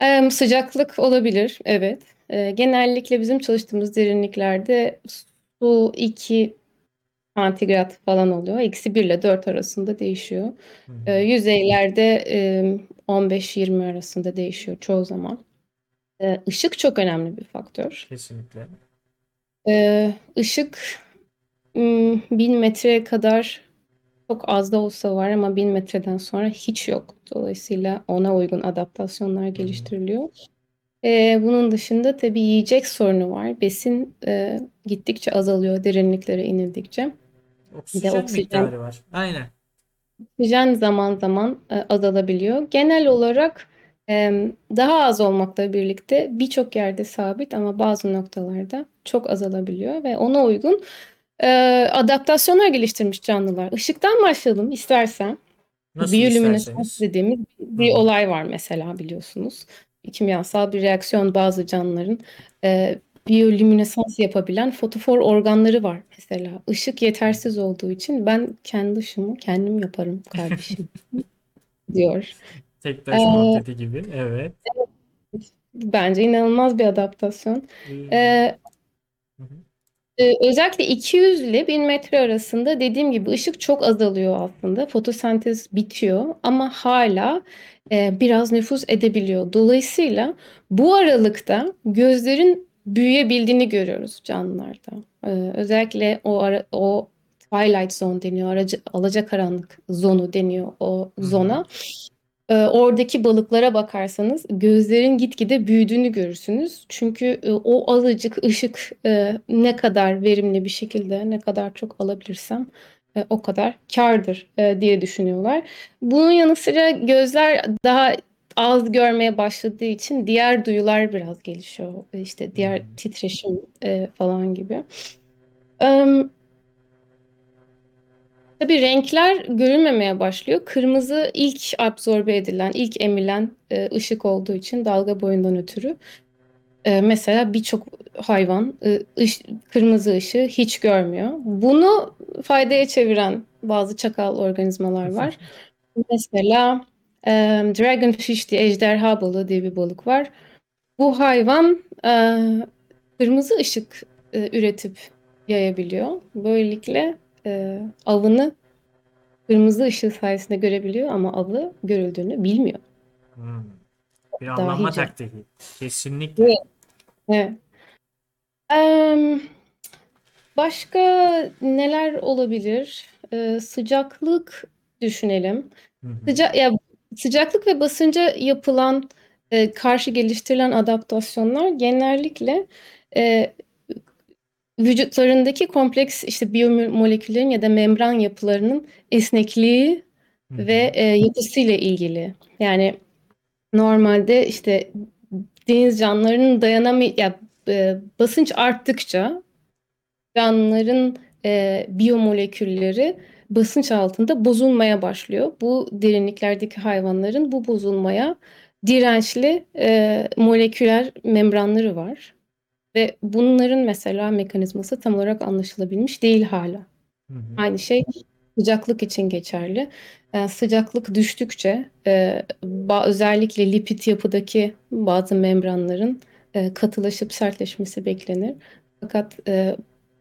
Em, sıcaklık olabilir, evet. E, genellikle bizim çalıştığımız derinliklerde su 2 santigrat falan oluyor. Eksi 1 ile 4 arasında değişiyor. Hı E, hı. yüzeylerde e, 15-20 arasında değişiyor çoğu zaman. E, ışık çok önemli bir faktör. Kesinlikle. Ee, ışık ım, 1000 metreye kadar çok az da olsa var ama 1000 metreden sonra hiç yok. Dolayısıyla ona uygun adaptasyonlar Hı hı. geliştiriliyor. Ee, bunun dışında tabii yiyecek sorunu var. Besin e, gittikçe azalıyor derinliklere inildikçe. Bir de Oksijen oksijen miktarı var. Aynen. Oksijen zaman zaman e, azalabiliyor. Genel olarak e, daha az olmakla birlikte birçok yerde sabit ama bazı noktalarda çok azalabiliyor ve ona uygun e, adaptasyonlar geliştirmiş canlılar. Işıktan başlayalım istersen. Nasıl Biyolüminesans dediğimiz bir hı. olay var mesela biliyorsunuz. Kimyasal bir reaksiyon bazı canlıların e, biyolüminesans yapabilen fotofor organları var mesela. Işık yetersiz olduğu için ben kendi ışığımı kendim yaparım kardeşim diyor. Tek taş Ee, muhabbeti gibi. Evet. bence inanılmaz bir adaptasyon. Ee, Ee, hı hı. Ee, özellikle 200 ile 1000 metre arasında dediğim gibi ışık çok azalıyor aslında. Fotosentez bitiyor ama hala e, biraz nüfuz edebiliyor. Dolayısıyla bu aralıkta gözlerin büyüyebildiğini görüyoruz canlılarda. Ee, özellikle o ara, o twilight zone deniyor, aracı, alacakaranlık zonu deniyor o zona. Ee, oradaki balıklara bakarsanız gözlerin gitgide büyüdüğünü görürsünüz. Çünkü e, o azıcık ışık e, ne kadar verimli bir şekilde ne kadar çok alabilirsem e, o kadar kârdır e, diye düşünüyorlar. Bunun yanı sıra gözler daha az görmeye başladığı için diğer duyular biraz gelişiyor. E, İşte diğer hı. titreşim e, falan gibi. Em, Tabii renkler görünmemeye başlıyor. Kırmızı ilk absorbe edilen, ilk emilen e, ışık olduğu için dalga boyundan ötürü. E, mesela birçok hayvan e, ış- kırmızı ışığı hiç görmüyor. Bunu faydaya çeviren bazı çakal organizmalar var. Mesela e, dragonfish diye ejderha balığı diye bir balık var. Bu hayvan e, kırmızı ışık e, üretip yayabiliyor. Böylelikle e, avını kırmızı ışığı sayesinde görebiliyor ama avı görüldüğünü bilmiyor. Hmm. Bir avlanma Dahice. taktiği. Kesinlikle. Evet. Evet. Başka neler olabilir? Ee, sıcaklık düşünelim. Hı hı. Sıca ya sıcaklık ve basınca yapılan e, karşı geliştirilen adaptasyonlar genellikle e, vücutlarındaki kompleks işte biyomoleküllerin ya da membran yapılarının esnekliği Hı ve e, yapısıyla ilgili. Yani normalde işte deniz canlılarının dayanamay ya e, basınç arttıkça canlıların e, biyomolekülleri basınç altında bozulmaya başlıyor. Bu derinliklerdeki hayvanların bu bozulmaya dirençli e, moleküler membranları var. Ve bunların mesela mekanizması tam olarak anlaşılabilmiş değil hala. Hı hı. Aynı şey sıcaklık için geçerli. Ee, sıcaklık düştükçe e, özellikle lipid yapıdaki bazı membranların e, katılaşıp sertleşmesi beklenir. Fakat e,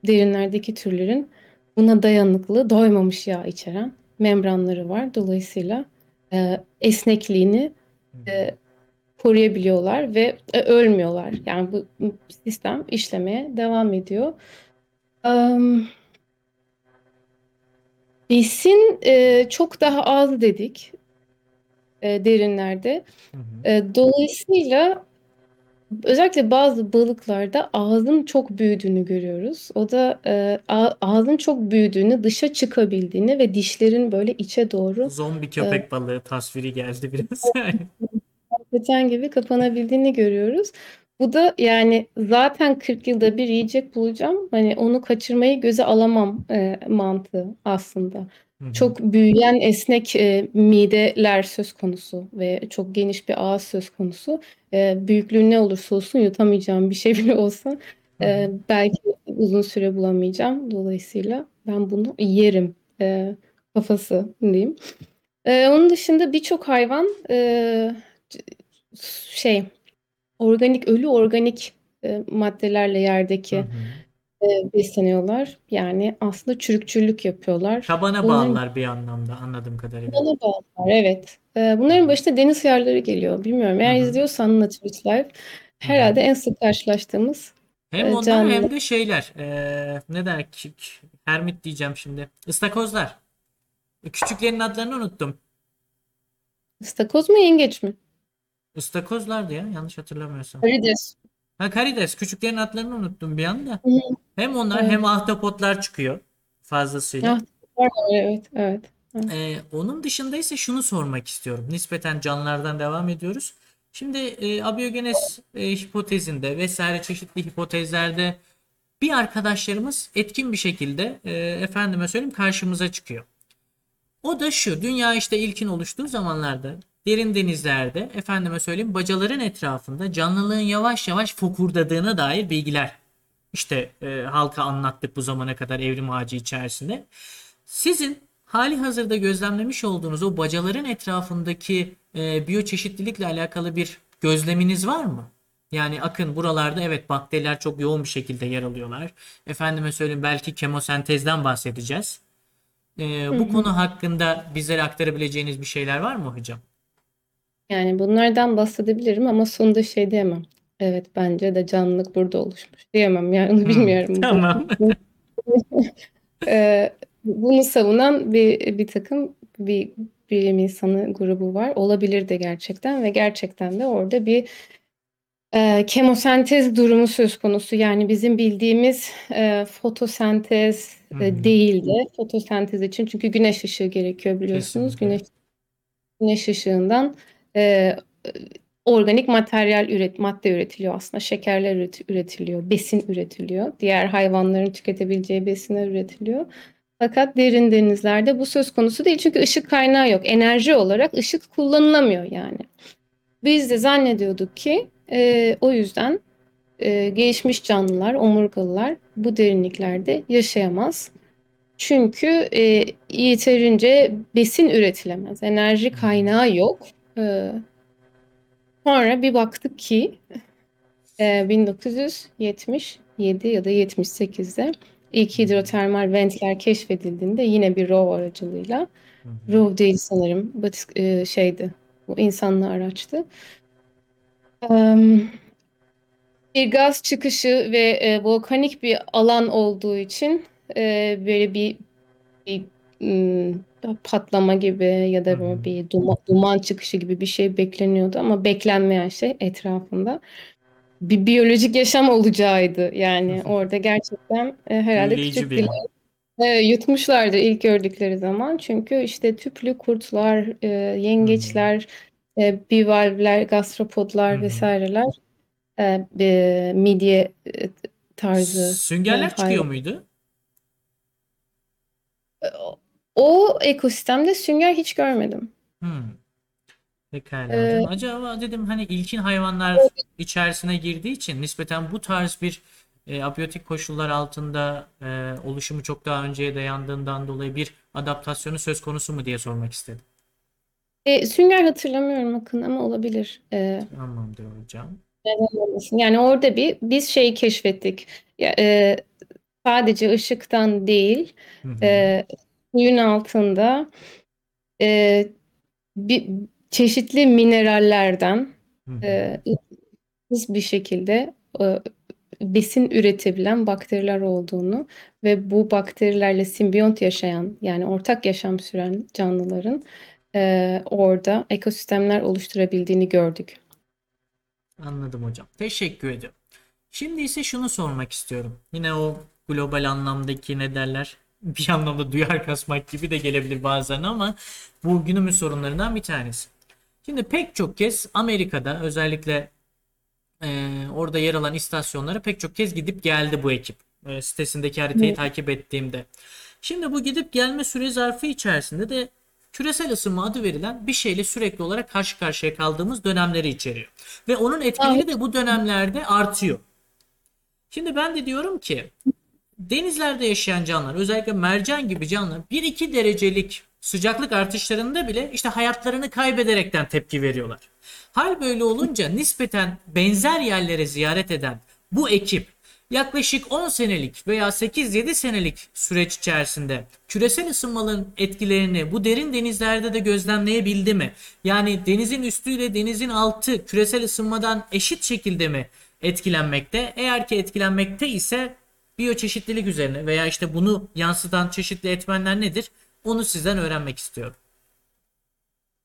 derinlerdeki türlerin buna dayanıklı, doymamış yağ içeren membranları var. Dolayısıyla e, esnekliğini e, koruyabiliyorlar ve e, ölmüyorlar. Yani bu sistem işlemeye devam ediyor. Am, besin e, çok daha az dedik e, derinlerde. Hı hı. E, dolayısıyla özellikle bazı balıklarda ağzın çok büyüdüğünü görüyoruz. O da e, ağzın çok büyüdüğünü, dışa çıkabildiğini ve dişlerin böyle içe doğru Zombi köpek balığı tasviri geldi biraz. Patlıcan gibi kapanabildiğini görüyoruz. Bu da yani zaten 40 yılda bir yiyecek bulacağım. Hani onu kaçırmayı göze alamam e, mantığı aslında. Çok büyüyen esnek e, mideler söz konusu ve çok geniş bir ağız söz konusu. E, büyüklüğü ne olursa olsun yutamayacağım bir şey bile olsa e, belki uzun süre bulamayacağım. Dolayısıyla ben bunu yerim e, kafası diyeyim. E, onun dışında birçok hayvan e, şey organik ölü organik e, maddelerle yerdeki hı. E, besleniyorlar. Yani aslında çürükçülük yapıyorlar. Tabana Bunların bağlılar bir anlamda anladığım kadarıyla. bana bağlılar, evet. E, bunların başında deniz hıyarları geliyor. Bilmiyorum. Hı Eğer hı. izliyorsan Nautilus Live Hı hı. herhalde en sık karşılaştığımız Hem e, onlar hem de şeyler. eee, ne der ki? Hermit diyeceğim şimdi. Istakozlar. Küçüklerin adlarını unuttum. İstakoz mu yengeç mi? Istakozlardı ya yanlış hatırlamıyorsam. Karides. Ha karides. Küçüklerin adlarını unuttum bir anda. Hı. Hem onlar Evet. hem ahtapotlar çıkıyor fazlasıyla. Ah, evet, evet. evet. Ee, onun dışında ise şunu sormak istiyorum. Nispeten canlılardan devam ediyoruz. Şimdi e, abiyogenes e, hipotezinde vesaire çeşitli hipotezlerde bir arkadaşlarımız etkin bir şekilde e, efendime söyleyeyim karşımıza çıkıyor. O da şu. Dünya işte ilkin oluştuğu zamanlarda derin denizlerde efendime söyleyeyim bacaların etrafında canlılığın yavaş yavaş fokurdadığına dair bilgiler işte e, halka anlattık bu zamana kadar evrim ağacı içerisinde. Sizin hali hazırda gözlemlemiş olduğunuz o bacaların etrafındaki e, biyoçeşitlilikle alakalı bir gözleminiz var mı? Yani akın buralarda evet bakteriler çok yoğun bir şekilde yer alıyorlar. Efendime söyleyeyim belki kemosentezden bahsedeceğiz. E, Hı bu hı. konu hakkında bizlere aktarabileceğiniz bir şeyler var mı hocam? Yani bunlardan bahsedebilirim ama sonunda şey diyemem. Evet bence de canlılık burada oluşmuş diyemem yani onu Hmm, bilmiyorum. Tamam. Eee, bunu savunan bir bir takım bir bilim insanı grubu var. Olabilir de gerçekten ve gerçekten de orada bir eee, kemosentez durumu söz konusu. Yani bizim bildiğimiz eee, fotosentez Hı e, hı. değil de fotosentez için çünkü güneş ışığı gerekiyor biliyorsunuz. Kesinlikle. Güneş güneş ışığından eee, organik materyal üret madde üretiliyor aslında. Şekerler üret- üretiliyor, besin üretiliyor. Diğer hayvanların tüketebileceği besinler üretiliyor. Fakat derin denizlerde bu söz konusu değil. Çünkü ışık kaynağı yok. Enerji olarak ışık kullanılamıyor yani. Biz de zannediyorduk ki e, o yüzden e, gelişmiş canlılar, omurgalılar bu derinliklerde yaşayamaz. Çünkü e, yeterince besin üretilemez. Enerji kaynağı yok. E, sonra bir baktık ki e, 1977 ya da 78'de ilk hidrotermal ventler keşfedildiğinde yine bir ROV aracılığıyla. ROV değil sanırım batis, e, şeydi bu insanlı araçtı. Em, bir gaz çıkışı ve e, volkanik bir alan olduğu için e, böyle bir, bir m, patlama gibi ya da böyle hı. bir duman, duman çıkışı gibi bir şey bekleniyordu ama beklenmeyen şey etrafında bir biyolojik yaşam olacağıydı. Yani orada gerçekten e, herhalde Büyüleyici küçük bir. e, yutmuşlardı ilk gördükleri zaman. Çünkü işte tüplü kurtlar, e, yengeçler, e, bivalvler, Hı gastropodlar hı. vesaireler, e, e, midye e, tarzı e, Süngerler çıkıyor hayvan. muydu? O ekosistemde sünger hiç görmedim. Hmm. Pekala E, hocam. Acaba dedim hani ilkin hayvanlar içerisine girdiği için nispeten bu tarz bir e, abiyotik koşullar altında e, oluşumu çok daha önceye dayandığından dolayı bir adaptasyonu söz konusu mu diye sormak istedim. e, sünger hatırlamıyorum Akın ama olabilir. E, Tamamdır hocam. Neden olmasın? Yani orada bir biz şeyi keşfettik. Ya, e, sadece ışıktan değil, Hı hı. e, suyun altında e, bir çeşitli minerallerden e, bir şekilde e, besin üretebilen bakteriler olduğunu ve bu bakterilerle simbiyont yaşayan yani ortak yaşam süren canlıların e, orada ekosistemler oluşturabildiğini gördük. Anladım hocam. Teşekkür ediyorum. Şimdi ise şunu sormak istiyorum. Yine o global anlamdaki ne derler? Bir anlamda duyar kasmak gibi de gelebilir bazen ama bu günümüz sorunlarından bir tanesi. Şimdi pek çok kez Amerika'da özellikle e, orada yer alan istasyonlara pek çok kez gidip geldi bu ekip. E, sitesindeki haritayı Evet. takip ettiğimde. Şimdi bu gidip gelme süre zarfı içerisinde de küresel ısınma adı verilen bir şeyle sürekli olarak karşı karşıya kaldığımız dönemleri içeriyor. Ve onun etkileri Evet. de bu dönemlerde artıyor. Şimdi ben de diyorum ki denizlerde yaşayan canlılar özellikle mercan gibi canlılar 1-2 derecelik sıcaklık artışlarında bile işte hayatlarını kaybederekten tepki veriyorlar. Hal böyle olunca nispeten benzer yerlere ziyaret eden bu ekip yaklaşık 10 senelik veya 8-7 senelik süreç içerisinde küresel ısınmanın etkilerini bu derin denizlerde de gözlemleyebildi mi? Yani denizin üstüyle denizin altı küresel ısınmadan eşit şekilde mi etkilenmekte? Eğer ki etkilenmekte ise biyoçeşitlilik üzerine veya işte bunu yansıtan çeşitli etmenler nedir? Onu sizden öğrenmek istiyorum.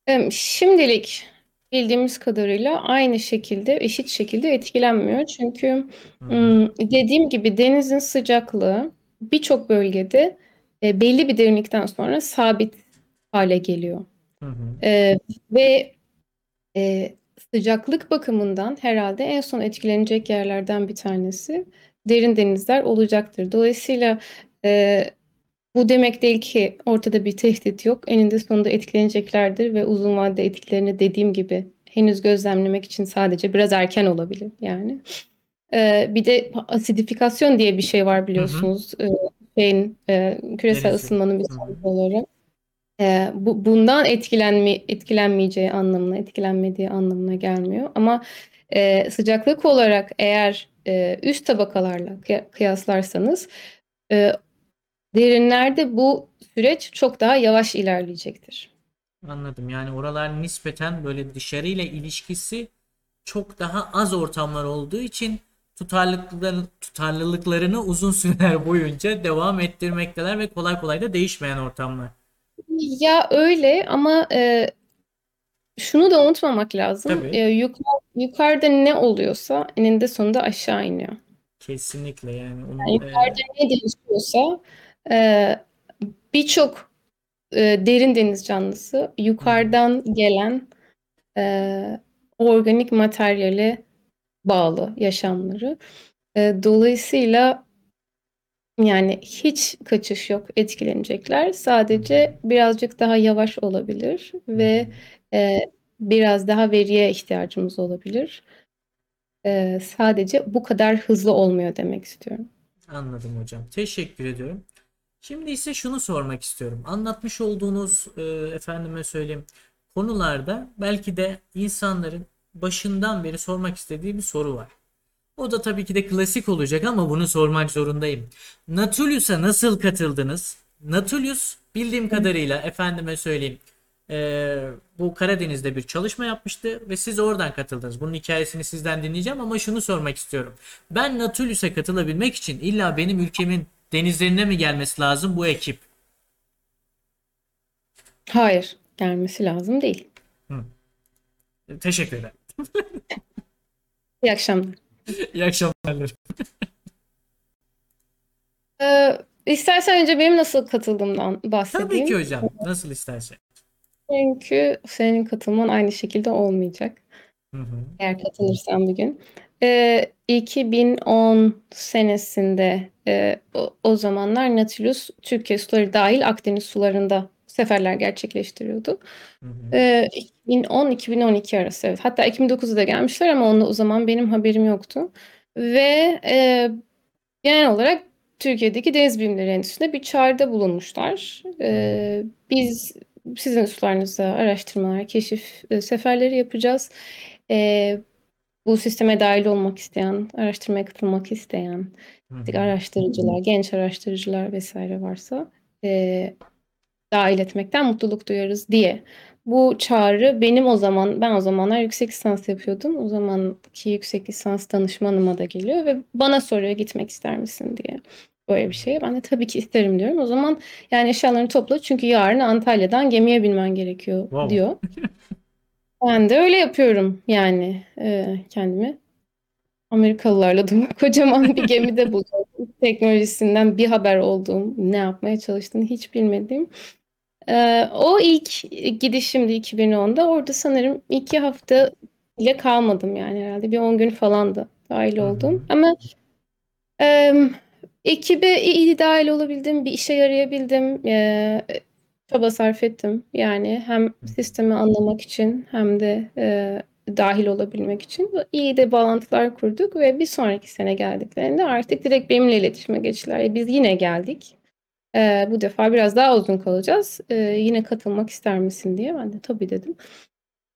Em, Şimdilik bildiğimiz kadarıyla aynı şekilde, eşit şekilde etkilenmiyor. Çünkü ım, dediğim gibi denizin sıcaklığı birçok bölgede e, belli bir derinlikten sonra sabit hale geliyor. Hı hı. E, ve e, sıcaklık bakımından herhalde en son etkilenecek yerlerden bir tanesi derin denizler olacaktır. Dolayısıyla e, bu demek değil ki ortada bir tehdit yok. Eninde sonunda etkileneceklerdir ve uzun vadede etkilerini dediğim gibi henüz gözlemlemek için sadece biraz erken olabilir yani. Ee, bir de asidifikasyon diye bir şey var Hı hı. biliyorsunuz. Ee, şeyin, e, küresel Neresi? ısınmanın bir Hı hı. sonucu olarak. Ee, bu, bundan etkilenme, etkilenmeyeceği anlamına, etkilenmediği anlamına gelmiyor. Ama e, sıcaklık olarak eğer e, üst tabakalarla kıya- kıyaslarsanız e, derinlerde bu süreç çok daha yavaş ilerleyecektir. Anladım. Yani oralar nispeten böyle dışarıyla ilişkisi çok daha az ortamlar olduğu için tutarlılıklarını, tutarlılıklarını uzun süreler boyunca devam ettirmekteler ve kolay kolay da değişmeyen ortamlar. Ya öyle ama e, şunu da unutmamak lazım. Tabii. E, yukarı, yukarıda ne oluyorsa eninde sonunda aşağı iniyor. Kesinlikle yani Yani onun e, yukarıda ne değişiyorsa e, birçok e, derin deniz canlısı yukarıdan gelen e, organik materyale bağlı yaşamları. E, dolayısıyla yani hiç kaçış yok, etkilenecekler. Sadece birazcık daha yavaş olabilir ve hı. e, biraz daha veriye ihtiyacımız olabilir. E, sadece bu kadar hızlı olmuyor demek istiyorum. Anladım hocam. Teşekkür ediyorum. Şimdi ise şunu sormak istiyorum. Anlatmış olduğunuz e, efendime söyleyeyim konularda belki de insanların başından beri sormak istediği bir soru var. O da tabii ki de klasik olacak ama bunu sormak zorundayım. Natulius'a nasıl katıldınız? Nautilus bildiğim kadarıyla efendime söyleyeyim eee, bu Karadeniz'de bir çalışma yapmıştı ve siz oradan katıldınız. Bunun hikayesini sizden dinleyeceğim ama şunu sormak istiyorum. Ben Natulius'a katılabilmek için illa benim ülkemin denizlerine mi gelmesi lazım bu ekip? Hayır, gelmesi lazım değil. Hı. Teşekkür ederim. İyi akşamlar. İyi akşamlar. Ee, istersen önce benim nasıl katıldığımdan Tabii ki bahsedeyim. hocam. Nasıl istersen. Çünkü senin katılman aynı şekilde olmayacak. Hı hı. Eğer katılırsan bir gün. Ee, 2010 senesinde e, o, o zamanlar Nautilus Türkiye suları dahil Akdeniz sularında seferler gerçekleştiriyordu. Hı hı. Ee, 2010-2012 arası evet. Hatta 2009'da da gelmişler ama onda o zaman benim haberim yoktu. Ve e, genel olarak Türkiye'deki deniz bilimleri endüstrisinde bir çağrıda bulunmuşlar. Ee, biz sizin sularınızda araştırmalar, keşif e, seferleri yapacağız. Ee, bu sisteme dahil olmak isteyen, araştırmaya katılmak isteyen hı. araştırıcılar, genç araştırıcılar vesaire varsa e, dahil etmekten mutluluk duyarız diye. Bu çağrı benim o zaman, ben o zamanlar yüksek lisans yapıyordum. O zamanki yüksek lisans danışmanıma da geliyor ve bana soruyor gitmek ister misin diye. Böyle bir şeye. Ben de tabii ki isterim diyorum. O zaman yani eşyalarını topla çünkü yarın Antalya'dan gemiye binmen gerekiyor Wow. diyor. Ben de öyle yapıyorum yani e, kendimi. Amerikalılarla da kocaman bir gemide buluyorum. Teknolojisinden bir haber olduğum, ne yapmaya çalıştığını hiç bilmediğim. Ee, o ilk gidişimdi 2010'da. Orada sanırım iki hafta bile kalmadım yani herhalde. Bir 10 gün falan da dahil Hı hı. oldum. Ama em, ekibe iyi dahil olabildim, bir işe yarayabildim. Ee, çaba sarf ettim. Yani hem sistemi anlamak için hem de e, dahil olabilmek için iyi de bağlantılar kurduk ve bir sonraki sene geldiklerinde artık direkt benimle iletişime geçtiler. Biz yine geldik. E, bu defa biraz daha uzun kalacağız. E, yine katılmak ister misin diye ben de tabii dedim.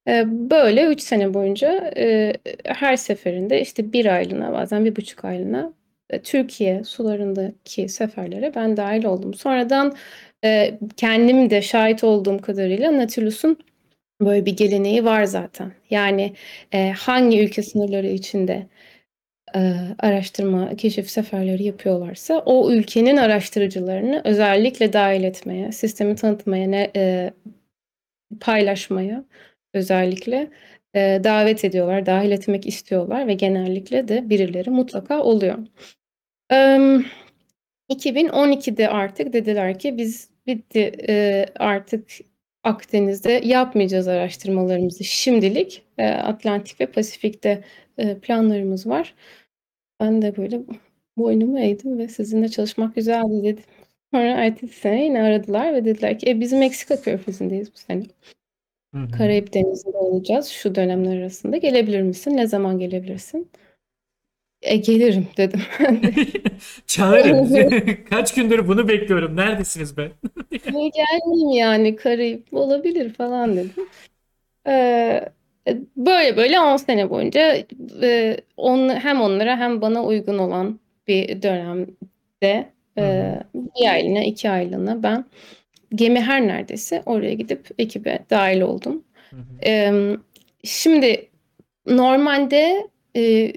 E, böyle 3 sene boyunca e, her seferinde işte bir aylığına bazen bir buçuk aylığına Türkiye sularındaki seferlere ben dahil oldum. Sonradan e, kendim de şahit olduğum kadarıyla Nautilus'un böyle bir geleneği var zaten. Yani e, hangi ülke sınırları içinde e, araştırma, keşif seferleri yapıyorlarsa o ülkenin araştırıcılarını özellikle dahil etmeye, sistemi tanıtmaya, ne, e, paylaşmaya özellikle e, davet ediyorlar, dahil etmek istiyorlar ve genellikle de birileri mutlaka oluyor. Em, 2012'de artık dediler ki biz bitti artık Akdeniz'de yapmayacağız araştırmalarımızı şimdilik. Atlantik ve Pasifik'te planlarımız var. Ben de böyle boynumu eğdim ve sizinle çalışmak güzeldi dedim. Sonra ertesi sene yine aradılar ve dediler ki e, biz Meksika Körfezi'ndeyiz bu sene. Hı hı. Karayip Denizi'nde olacağız şu dönemler arasında. Gelebilir misin? Ne zaman gelebilirsin? E, gelirim dedim. Çağırın. Kaç gündür bunu bekliyorum. Neredesiniz be? Niye gelmeyeyim yani Karayip olabilir falan dedim. Ee, böyle böyle 10 sene boyunca e, on, hem onlara hem bana uygun olan bir dönemde e, bir aylığına iki aylığına ben gemi her neredeyse oraya gidip ekibe dahil oldum. Hı hı. Ee, şimdi normalde e,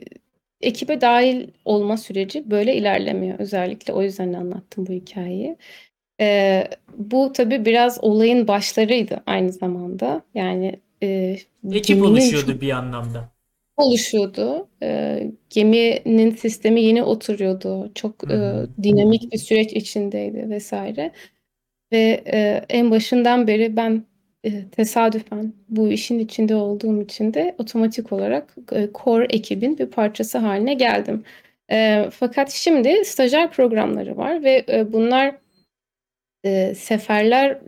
ekibe dahil olma süreci böyle ilerlemiyor. Özellikle o yüzden anlattım bu hikayeyi. Ee, bu tabii biraz olayın başlarıydı aynı zamanda. Yani e, Ekip geminin oluşuyordu bir anlamda. oluşuyordu. Ee, geminin sistemi yeni oturuyordu. Çok Hı dinamik bir süreç içindeydi vesaire. Ve e, en başından beri ben e, tesadüfen bu işin içinde olduğum için de otomatik olarak e, core ekibin bir parçası haline geldim. E, fakat şimdi stajyer programları var ve e, bunlar e, seferler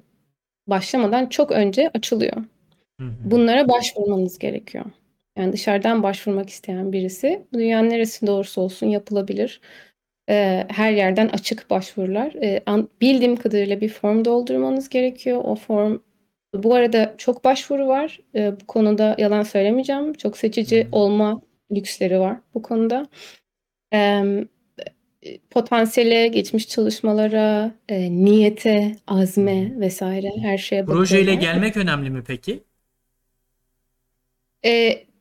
başlamadan çok önce açılıyor. Hı hı. Bunlara başvurmanız gerekiyor. Yani dışarıdan başvurmak isteyen birisi dünyanın neresinde olursa olsun yapılabilir. Her yerden açık başvurular. An- bildiğim kadarıyla bir form doldurmanız gerekiyor. O form bu arada çok başvuru var. Ee, bu konuda yalan söylemeyeceğim. Çok seçici olma lüksleri var bu konuda. Ee, potansiyele, geçmiş çalışmalara, e, niyete, azme vesaire her şeye Projeyle bakıyorlar. gelmek önemli mi peki? E,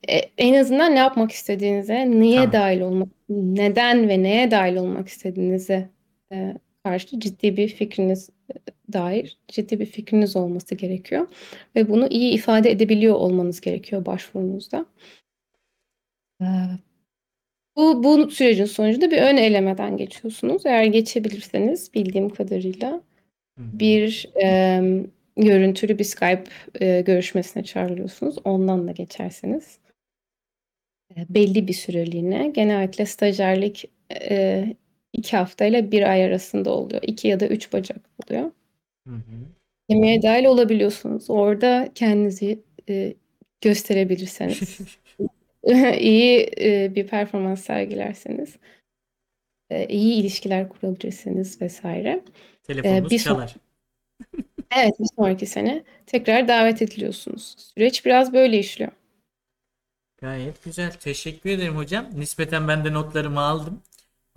e, en azından ne yapmak istediğinize, niye Tamam. dahil olmak, neden ve neye dahil olmak istediğinize e, karşı ciddi bir fikriniz e, dair ciddi bir fikriniz olması gerekiyor. Ve bunu iyi ifade edebiliyor olmanız gerekiyor başvurunuzda. Ee, Bu, bu sürecin sonucunda bir ön elemeden geçiyorsunuz. Eğer geçebilirseniz bildiğim kadarıyla bir e, görüntülü bir Skype e, görüşmesine çağrılıyorsunuz. Ondan da geçerseniz e, belli bir süreliğine genellikle stajyerlik e, iki haftayla bir ay arasında oluyor. İki ya da üç bacak oluyor. Hı hı. Yemeğe dahil olabiliyorsunuz. Orada kendinizi e, gösterebilirseniz, iyi e, bir performans sergilerseniz, e, iyi ilişkiler kurabilirsiniz vesaire. E, Telefonunuz bir son- çalar. evet bir sonraki sene tekrar davet ediliyorsunuz. Süreç biraz böyle işliyor. Gayet güzel. Teşekkür ederim hocam. Nispeten ben de notlarımı aldım.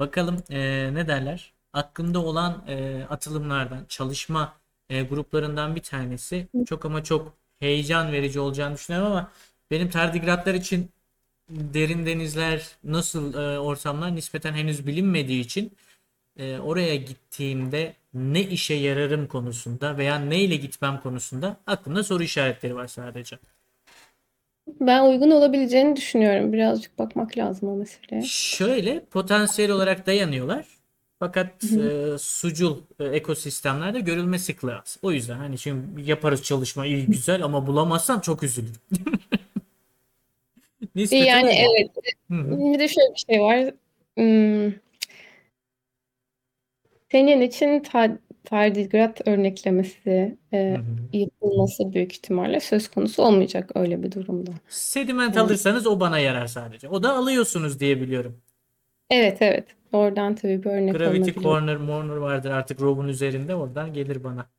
Bakalım eee, ne derler? Aklımda olan eee, atılımlardan, çalışma eee, gruplarından bir tanesi. Çok ama çok heyecan verici olacağını düşünüyorum ama benim tardigratlar için derin denizler nasıl eee, ortamlar nispeten henüz bilinmediği için eee, oraya gittiğimde ne işe yararım konusunda veya neyle gitmem konusunda aklımda soru işaretleri var sadece. Ben uygun olabileceğini düşünüyorum. Birazcık bakmak lazım o meseleye. Şöyle potansiyel olarak dayanıyorlar. Fakat e, sucul e, ekosistemlerde görülme sıklığı az. O yüzden hani şimdi yaparız çalışma iyi güzel ama bulamazsam çok üzülürüm. Nispeten Yani öyle. evet. Hı hı. Bir de şöyle bir şey var. Hmm, Senin için ta- tardigrat örneklemesi e, yapılması büyük ihtimalle söz konusu olmayacak öyle bir durumda. Sediment Yani- alırsanız o bana yarar sadece. O da alıyorsunuz diye biliyorum. Evet evet. Oradan tabii bir örnek Gravity. Corner, Morner vardır artık Rob'un üzerinde oradan gelir bana.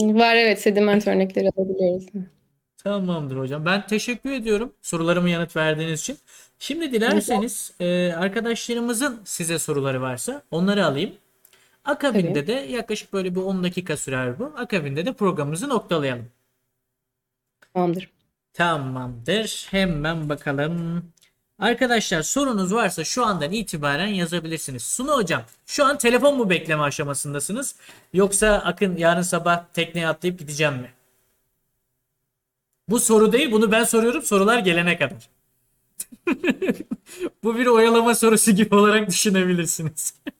Hmm, Var evet sediment örnekleri alabiliyoruz. Tamamdır hocam. Ben teşekkür ediyorum sorularıma yanıt verdiğiniz için. Şimdi dilerseniz e, arkadaşlarımızın size soruları varsa onları alayım. Akabinde de yaklaşık böyle bir 10 dakika sürer bu. Akabinde de programımızı noktalayalım. Tamamdır. Tamamdır. Hemen bakalım. Arkadaşlar sorunuz varsa şu andan itibaren yazabilirsiniz. Sunu hocam, şu an telefon mu bekleme aşamasındasınız? Yoksa Akın yarın sabah tekneye atlayıp gideceğim mi? Bu soru değil, bunu ben soruyorum sorular gelene kadar. Bu bir oyalama sorusu gibi olarak düşünebilirsiniz.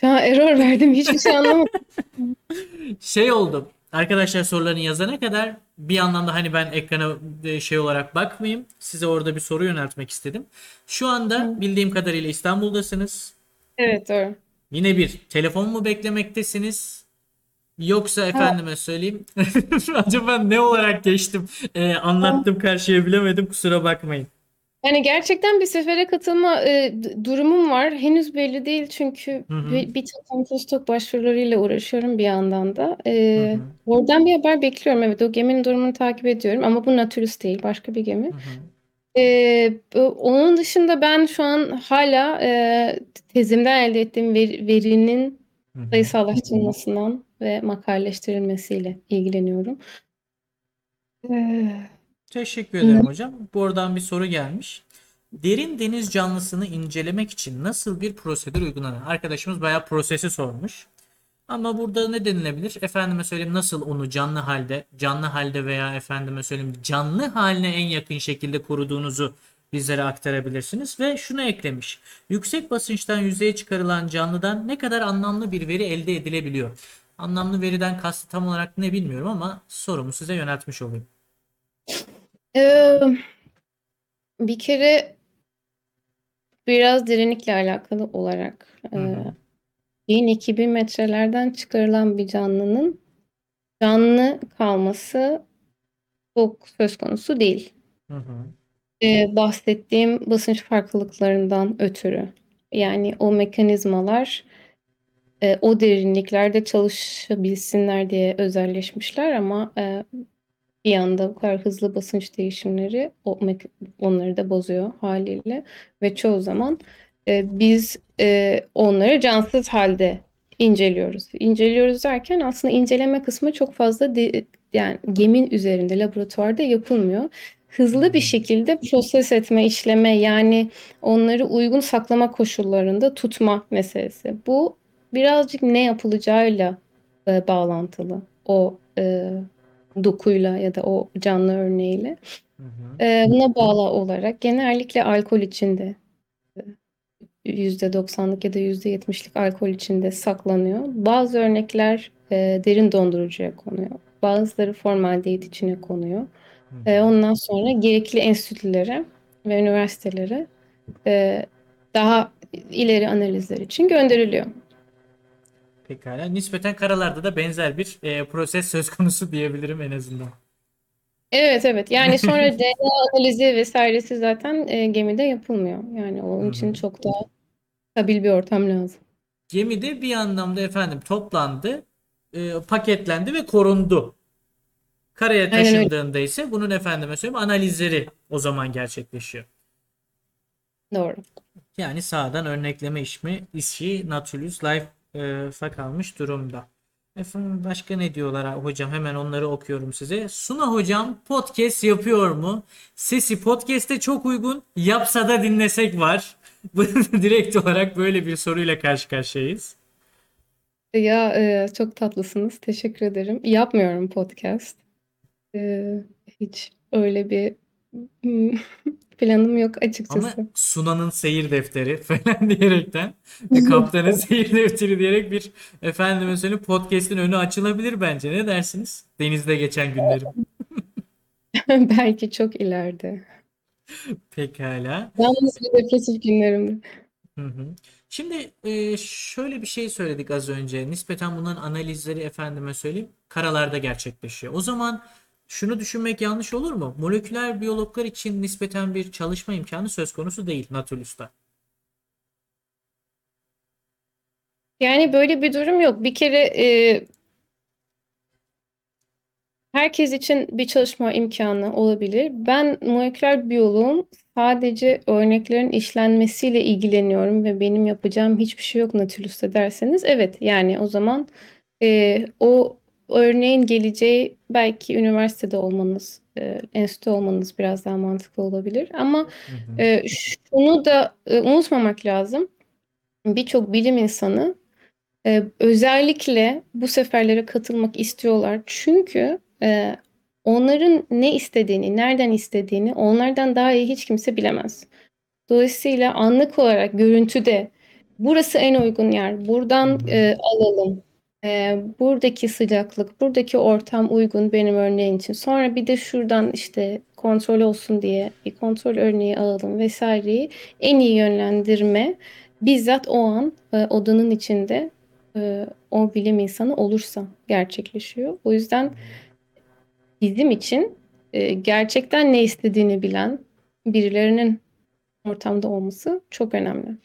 Şu an error verdim. Hiçbir şey anlamadım. Şey oldu. Arkadaşlar sorularını yazana kadar bir yandan da hani ben ekrana e, şey olarak bakmayayım. Size orada bir soru yöneltmek istedim. Şu anda bildiğim kadarıyla İstanbul'dasınız. Evet doğru. Yine bir telefon mu beklemektesiniz? Yoksa efendime söyleyeyim. Acaba ne olarak geçtim? Ee, anlattım karşıya bilemedim kusura bakmayın. Yani gerçekten bir sefere katılma e, durumum var. Henüz belli değil çünkü Hı hı. bir, bir takım postdoc başvurularıyla uğraşıyorum bir yandan da. E, Hı hı. oradan bir haber bekliyorum. Evet o geminin durumunu takip ediyorum ama bu Nautilus değil başka bir gemi. Hı hı. E, onun dışında ben şu an hala e, tezimden elde ettiğim ver- verinin Hı hı. sayısallaştırılmasından ve makaleleştirilmesiyle ilgileniyorum. E, Teşekkür ederim hocam. Buradan bir soru gelmiş. Derin deniz canlısını incelemek için nasıl bir prosedür uygulanır? Arkadaşımız bayağı prosesi sormuş. Ama burada ne denilebilir? Efendime söyleyeyim nasıl onu canlı halde, canlı halde veya efendime söyleyeyim canlı haline en yakın şekilde koruduğunuzu bizlere aktarabilirsiniz. Ve şunu eklemiş. Yüksek basınçtan yüzeye çıkarılan canlıdan ne kadar anlamlı bir veri elde edilebiliyor? Anlamlı veriden kastı tam olarak ne bilmiyorum ama sorumu size yöneltmiş olayım. Ee, bir kere biraz derinlikle alakalı olarak Hı hı. e, 1000-2000 metrelerden çıkarılan bir canlının canlı kalması çok söz konusu değil. Hı hı. Ee, bahsettiğim basınç farklılıklarından ötürü. Yani o mekanizmalar e, o derinliklerde çalışabilsinler diye özelleşmişler ama e, bir anda bu kadar hızlı basınç değişimleri onları da bozuyor haliyle ve çoğu zaman e, biz e, onları cansız halde inceliyoruz. İnceliyoruz derken aslında inceleme kısmı çok fazla de- yani gemin üzerinde laboratuvarda yapılmıyor. Hızlı bir şekilde proses etme, işleme yani onları uygun saklama koşullarında tutma meselesi. Bu birazcık ne yapılacağıyla e, bağlantılı. O e, dokuyla ya da o canlı örneğiyle. Hı hı. Ee, buna bağlı olarak genellikle alkol içinde e, %90'lık ya da %70'lik alkol içinde saklanıyor. Bazı örnekler e, derin dondurucuya konuyor. Bazıları formaldehit içine konuyor. Hı E, ondan sonra gerekli enstitülere ve üniversitelere e, daha ileri analizler için gönderiliyor. Pekala. Nispeten karalarda da benzer bir e, proses söz konusu diyebilirim en azından. Evet evet yani sonra DNA analizi vesairesi zaten e, gemide yapılmıyor. Yani onun için çok daha stabil bir ortam lazım. Gemide bir anlamda efendim toplandı, e, paketlendi ve korundu. Karaya Aynen öyle. taşındığında ise bunun efendime söyleyeyim analizleri o zaman gerçekleşiyor. Doğru. Yani sağdan örnekleme işmi, işi Nautilus Life'a kalmış durumda. Efendim başka ne diyorlar hocam? Hemen onları okuyorum size. Suna hocam podcast yapıyor mu? Sesi podcast'e çok uygun. Yapsa da dinlesek var. Direkt olarak böyle bir soruyla karşı karşıyayız. Ya e, çok tatlısınız. Teşekkür ederim. Yapmıyorum podcast. E, hiç öyle bir hmm, planım yok Ama açıkçası. Suna'nın seyir defteri falan diyerekten ve kaptanın seyir defteri diyerek bir efendime söyleyeyim podcast'in önü açılabilir bence. Ne dersiniz? Denizde geçen günlerim. Belki çok ileride. Pekala. Yalnız ve depresif günlerimde. Hı hı. Şimdi e, şöyle bir şey söyledik az önce. Nispeten bunların analizleri efendime söyleyeyim karalarda gerçekleşiyor. O zaman şunu düşünmek yanlış olur mu? Moleküler biyologlar için nispeten bir çalışma imkanı söz konusu değil Nautilus'ta. Yani böyle bir durum yok. Bir kere e, herkes için bir çalışma imkanı olabilir. Ben moleküler biyoloğum. Sadece örneklerin işlenmesiyle ilgileniyorum ve benim yapacağım hiçbir şey yok Nautilus'ta derseniz evet yani o zaman e, o örneğin geleceği belki üniversitede olmanız, e, enstitü olmanız biraz daha mantıklı olabilir. Ama Hı hı. e, şunu da e, unutmamak lazım. Birçok bilim insanı e, özellikle bu seferlere katılmak istiyorlar. Çünkü e, onların ne istediğini, nereden istediğini onlardan daha iyi hiç kimse bilemez. Dolayısıyla anlık olarak görüntüde burası en uygun yer, buradan e, alalım. E, buradaki sıcaklık, buradaki ortam uygun benim örneğim için. Sonra bir de şuradan işte kontrol olsun diye bir kontrol örneği alalım vesaireyi en iyi yönlendirme bizzat o an e, odanın içinde e, o bilim insanı olursa gerçekleşiyor. O yüzden bizim için e, gerçekten ne istediğini bilen birilerinin ortamda olması çok önemli.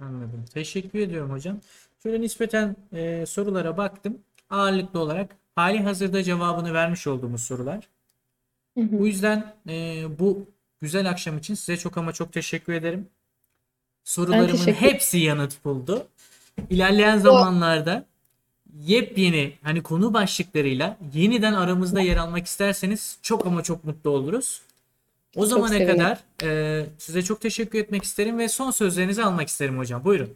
Anladım. Teşekkür ediyorum hocam. Şöyle nispeten e, sorulara baktım. Ağırlıklı olarak hali hazırda cevabını vermiş olduğumuz sorular. Hı hı. Bu yüzden e, bu güzel akşam için size çok ama çok teşekkür ederim. Sorularımın teşekkür- hepsi yanıt buldu. İlerleyen zamanlarda yepyeni hani konu başlıklarıyla yeniden aramızda yer almak isterseniz çok ama çok mutlu oluruz. O zamana sevinirim. kadar e, size çok teşekkür etmek isterim ve son sözlerinizi almak isterim hocam. Buyurun.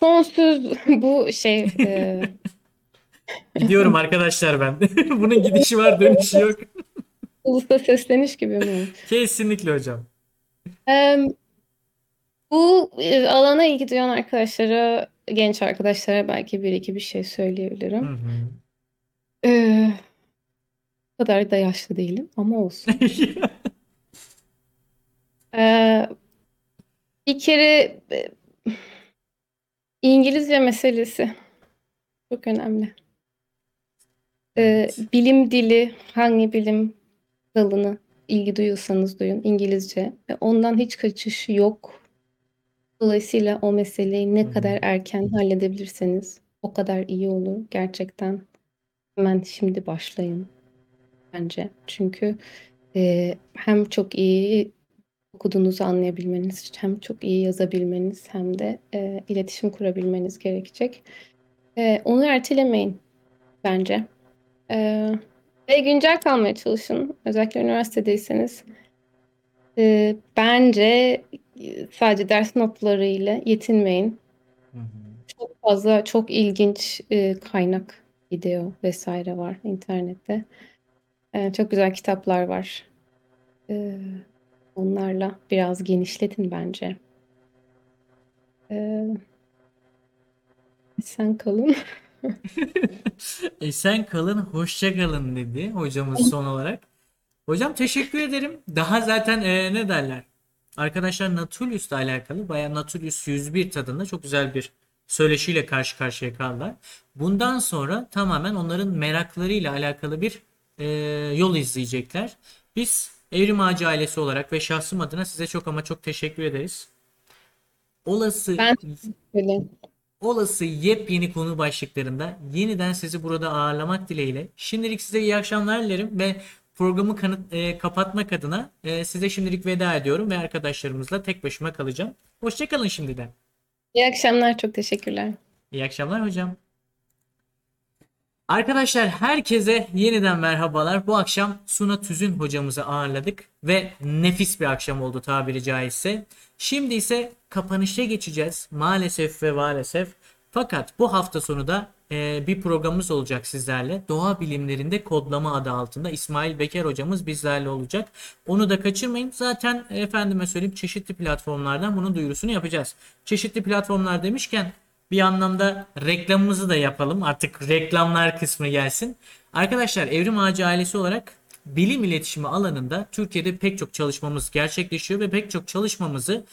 Son söz bu şey e, Gidiyorum arkadaşlar ben. Bunun gidişi var dönüşü yok. ulusa sesleniş gibi mi? Kesinlikle hocam. Em, bu e, alana ilgi duyan arkadaşlara, genç arkadaşlara belki bir iki bir şey Hı söyleyebilirim. hı. Ee, o kadar da yaşlı değilim ama olsun. Ee, bir kere e, İngilizce meselesi çok önemli. Ee, bilim dili, hangi bilim dalını ilgi duyuyorsanız duyun, İngilizce. Ve Ondan hiç kaçış yok. Dolayısıyla o meseleyi ne kadar erken halledebilirseniz o kadar iyi olur. Gerçekten hemen şimdi başlayın bence. Çünkü e, hem çok iyi okuduğunuzu anlayabilmeniz, hem çok iyi yazabilmeniz hem de e, iletişim kurabilmeniz gerekecek. E, onu ertelemeyin bence. E, ve güncel kalmaya çalışın. Özellikle üniversitedeyseniz. E, bence e, sadece ders notlarıyla yetinmeyin. Hı hı. Çok fazla, çok ilginç e, kaynak, video vesaire var internette. E, çok güzel kitaplar var. E, onlarla biraz genişletin bence. E, sen kalın. Esen kalın, hoşça kalın dedi hocamız son olarak. Hocam teşekkür ederim. Daha zaten e, ne derler? Arkadaşlar Natulius'la alakalı bayağı Natulius 101 tadında çok güzel bir söyleşiyle karşı karşıya kaldılar. Bundan sonra tamamen onların meraklarıyla alakalı bir e, yol izleyecekler. Biz Evrim Ağacı ailesi olarak ve şahsım adına size çok ama çok teşekkür ederiz. Olası Ben olası yepyeni konu başlıklarında yeniden sizi burada ağırlamak dileğiyle. Şimdilik size iyi akşamlar dilerim ve programı kanıt, e, kapatmak adına e, size şimdilik veda ediyorum ve arkadaşlarımızla tek başıma kalacağım. Hoşçakalın şimdiden. İyi akşamlar. Çok teşekkürler. İyi akşamlar hocam. Arkadaşlar herkese yeniden merhabalar. Bu akşam Suna Tüzün hocamızı ağırladık ve nefis bir akşam oldu tabiri caizse. Şimdi ise kapanışa geçeceğiz maalesef ve maalesef. Fakat bu hafta sonu da e, bir programımız olacak sizlerle. Doğa bilimlerinde kodlama adı altında İsmail Beker hocamız bizlerle olacak. Onu da kaçırmayın. Zaten efendime söyleyeyim çeşitli platformlardan bunun duyurusunu yapacağız. Çeşitli platformlar demişken bir anlamda reklamımızı da yapalım. Artık reklamlar kısmı gelsin. Arkadaşlar Evrim Ağacı ailesi olarak bilim iletişimi alanında Türkiye'de pek çok çalışmamız gerçekleşiyor ve pek çok çalışmamızı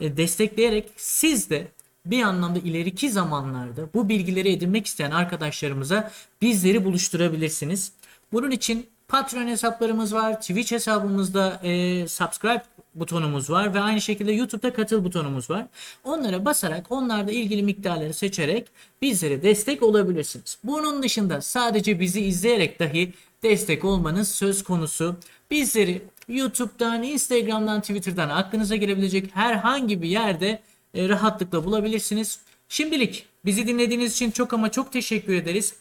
e, destekleyerek siz de bir anlamda ileriki zamanlarda bu bilgileri edinmek isteyen arkadaşlarımıza bizleri buluşturabilirsiniz. Bunun için Patreon hesaplarımız var. Twitch hesabımızda e, subscribe butonumuz var ve aynı şekilde YouTube'da katıl butonumuz var. Onlara basarak onlarda ilgili miktarları seçerek bizlere destek olabilirsiniz. Bunun dışında sadece bizi izleyerek dahi destek olmanız söz konusu. Bizleri YouTube'dan, Instagram'dan, Twitter'dan aklınıza gelebilecek herhangi bir yerde e, rahatlıkla bulabilirsiniz. Şimdilik bizi dinlediğiniz için çok ama çok teşekkür ederiz.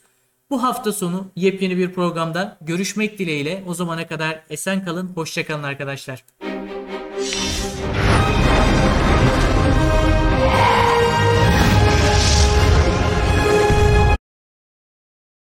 Bu hafta sonu yepyeni bir programda görüşmek dileğiyle. O zamana kadar esen kalın, hoşça kalın arkadaşlar.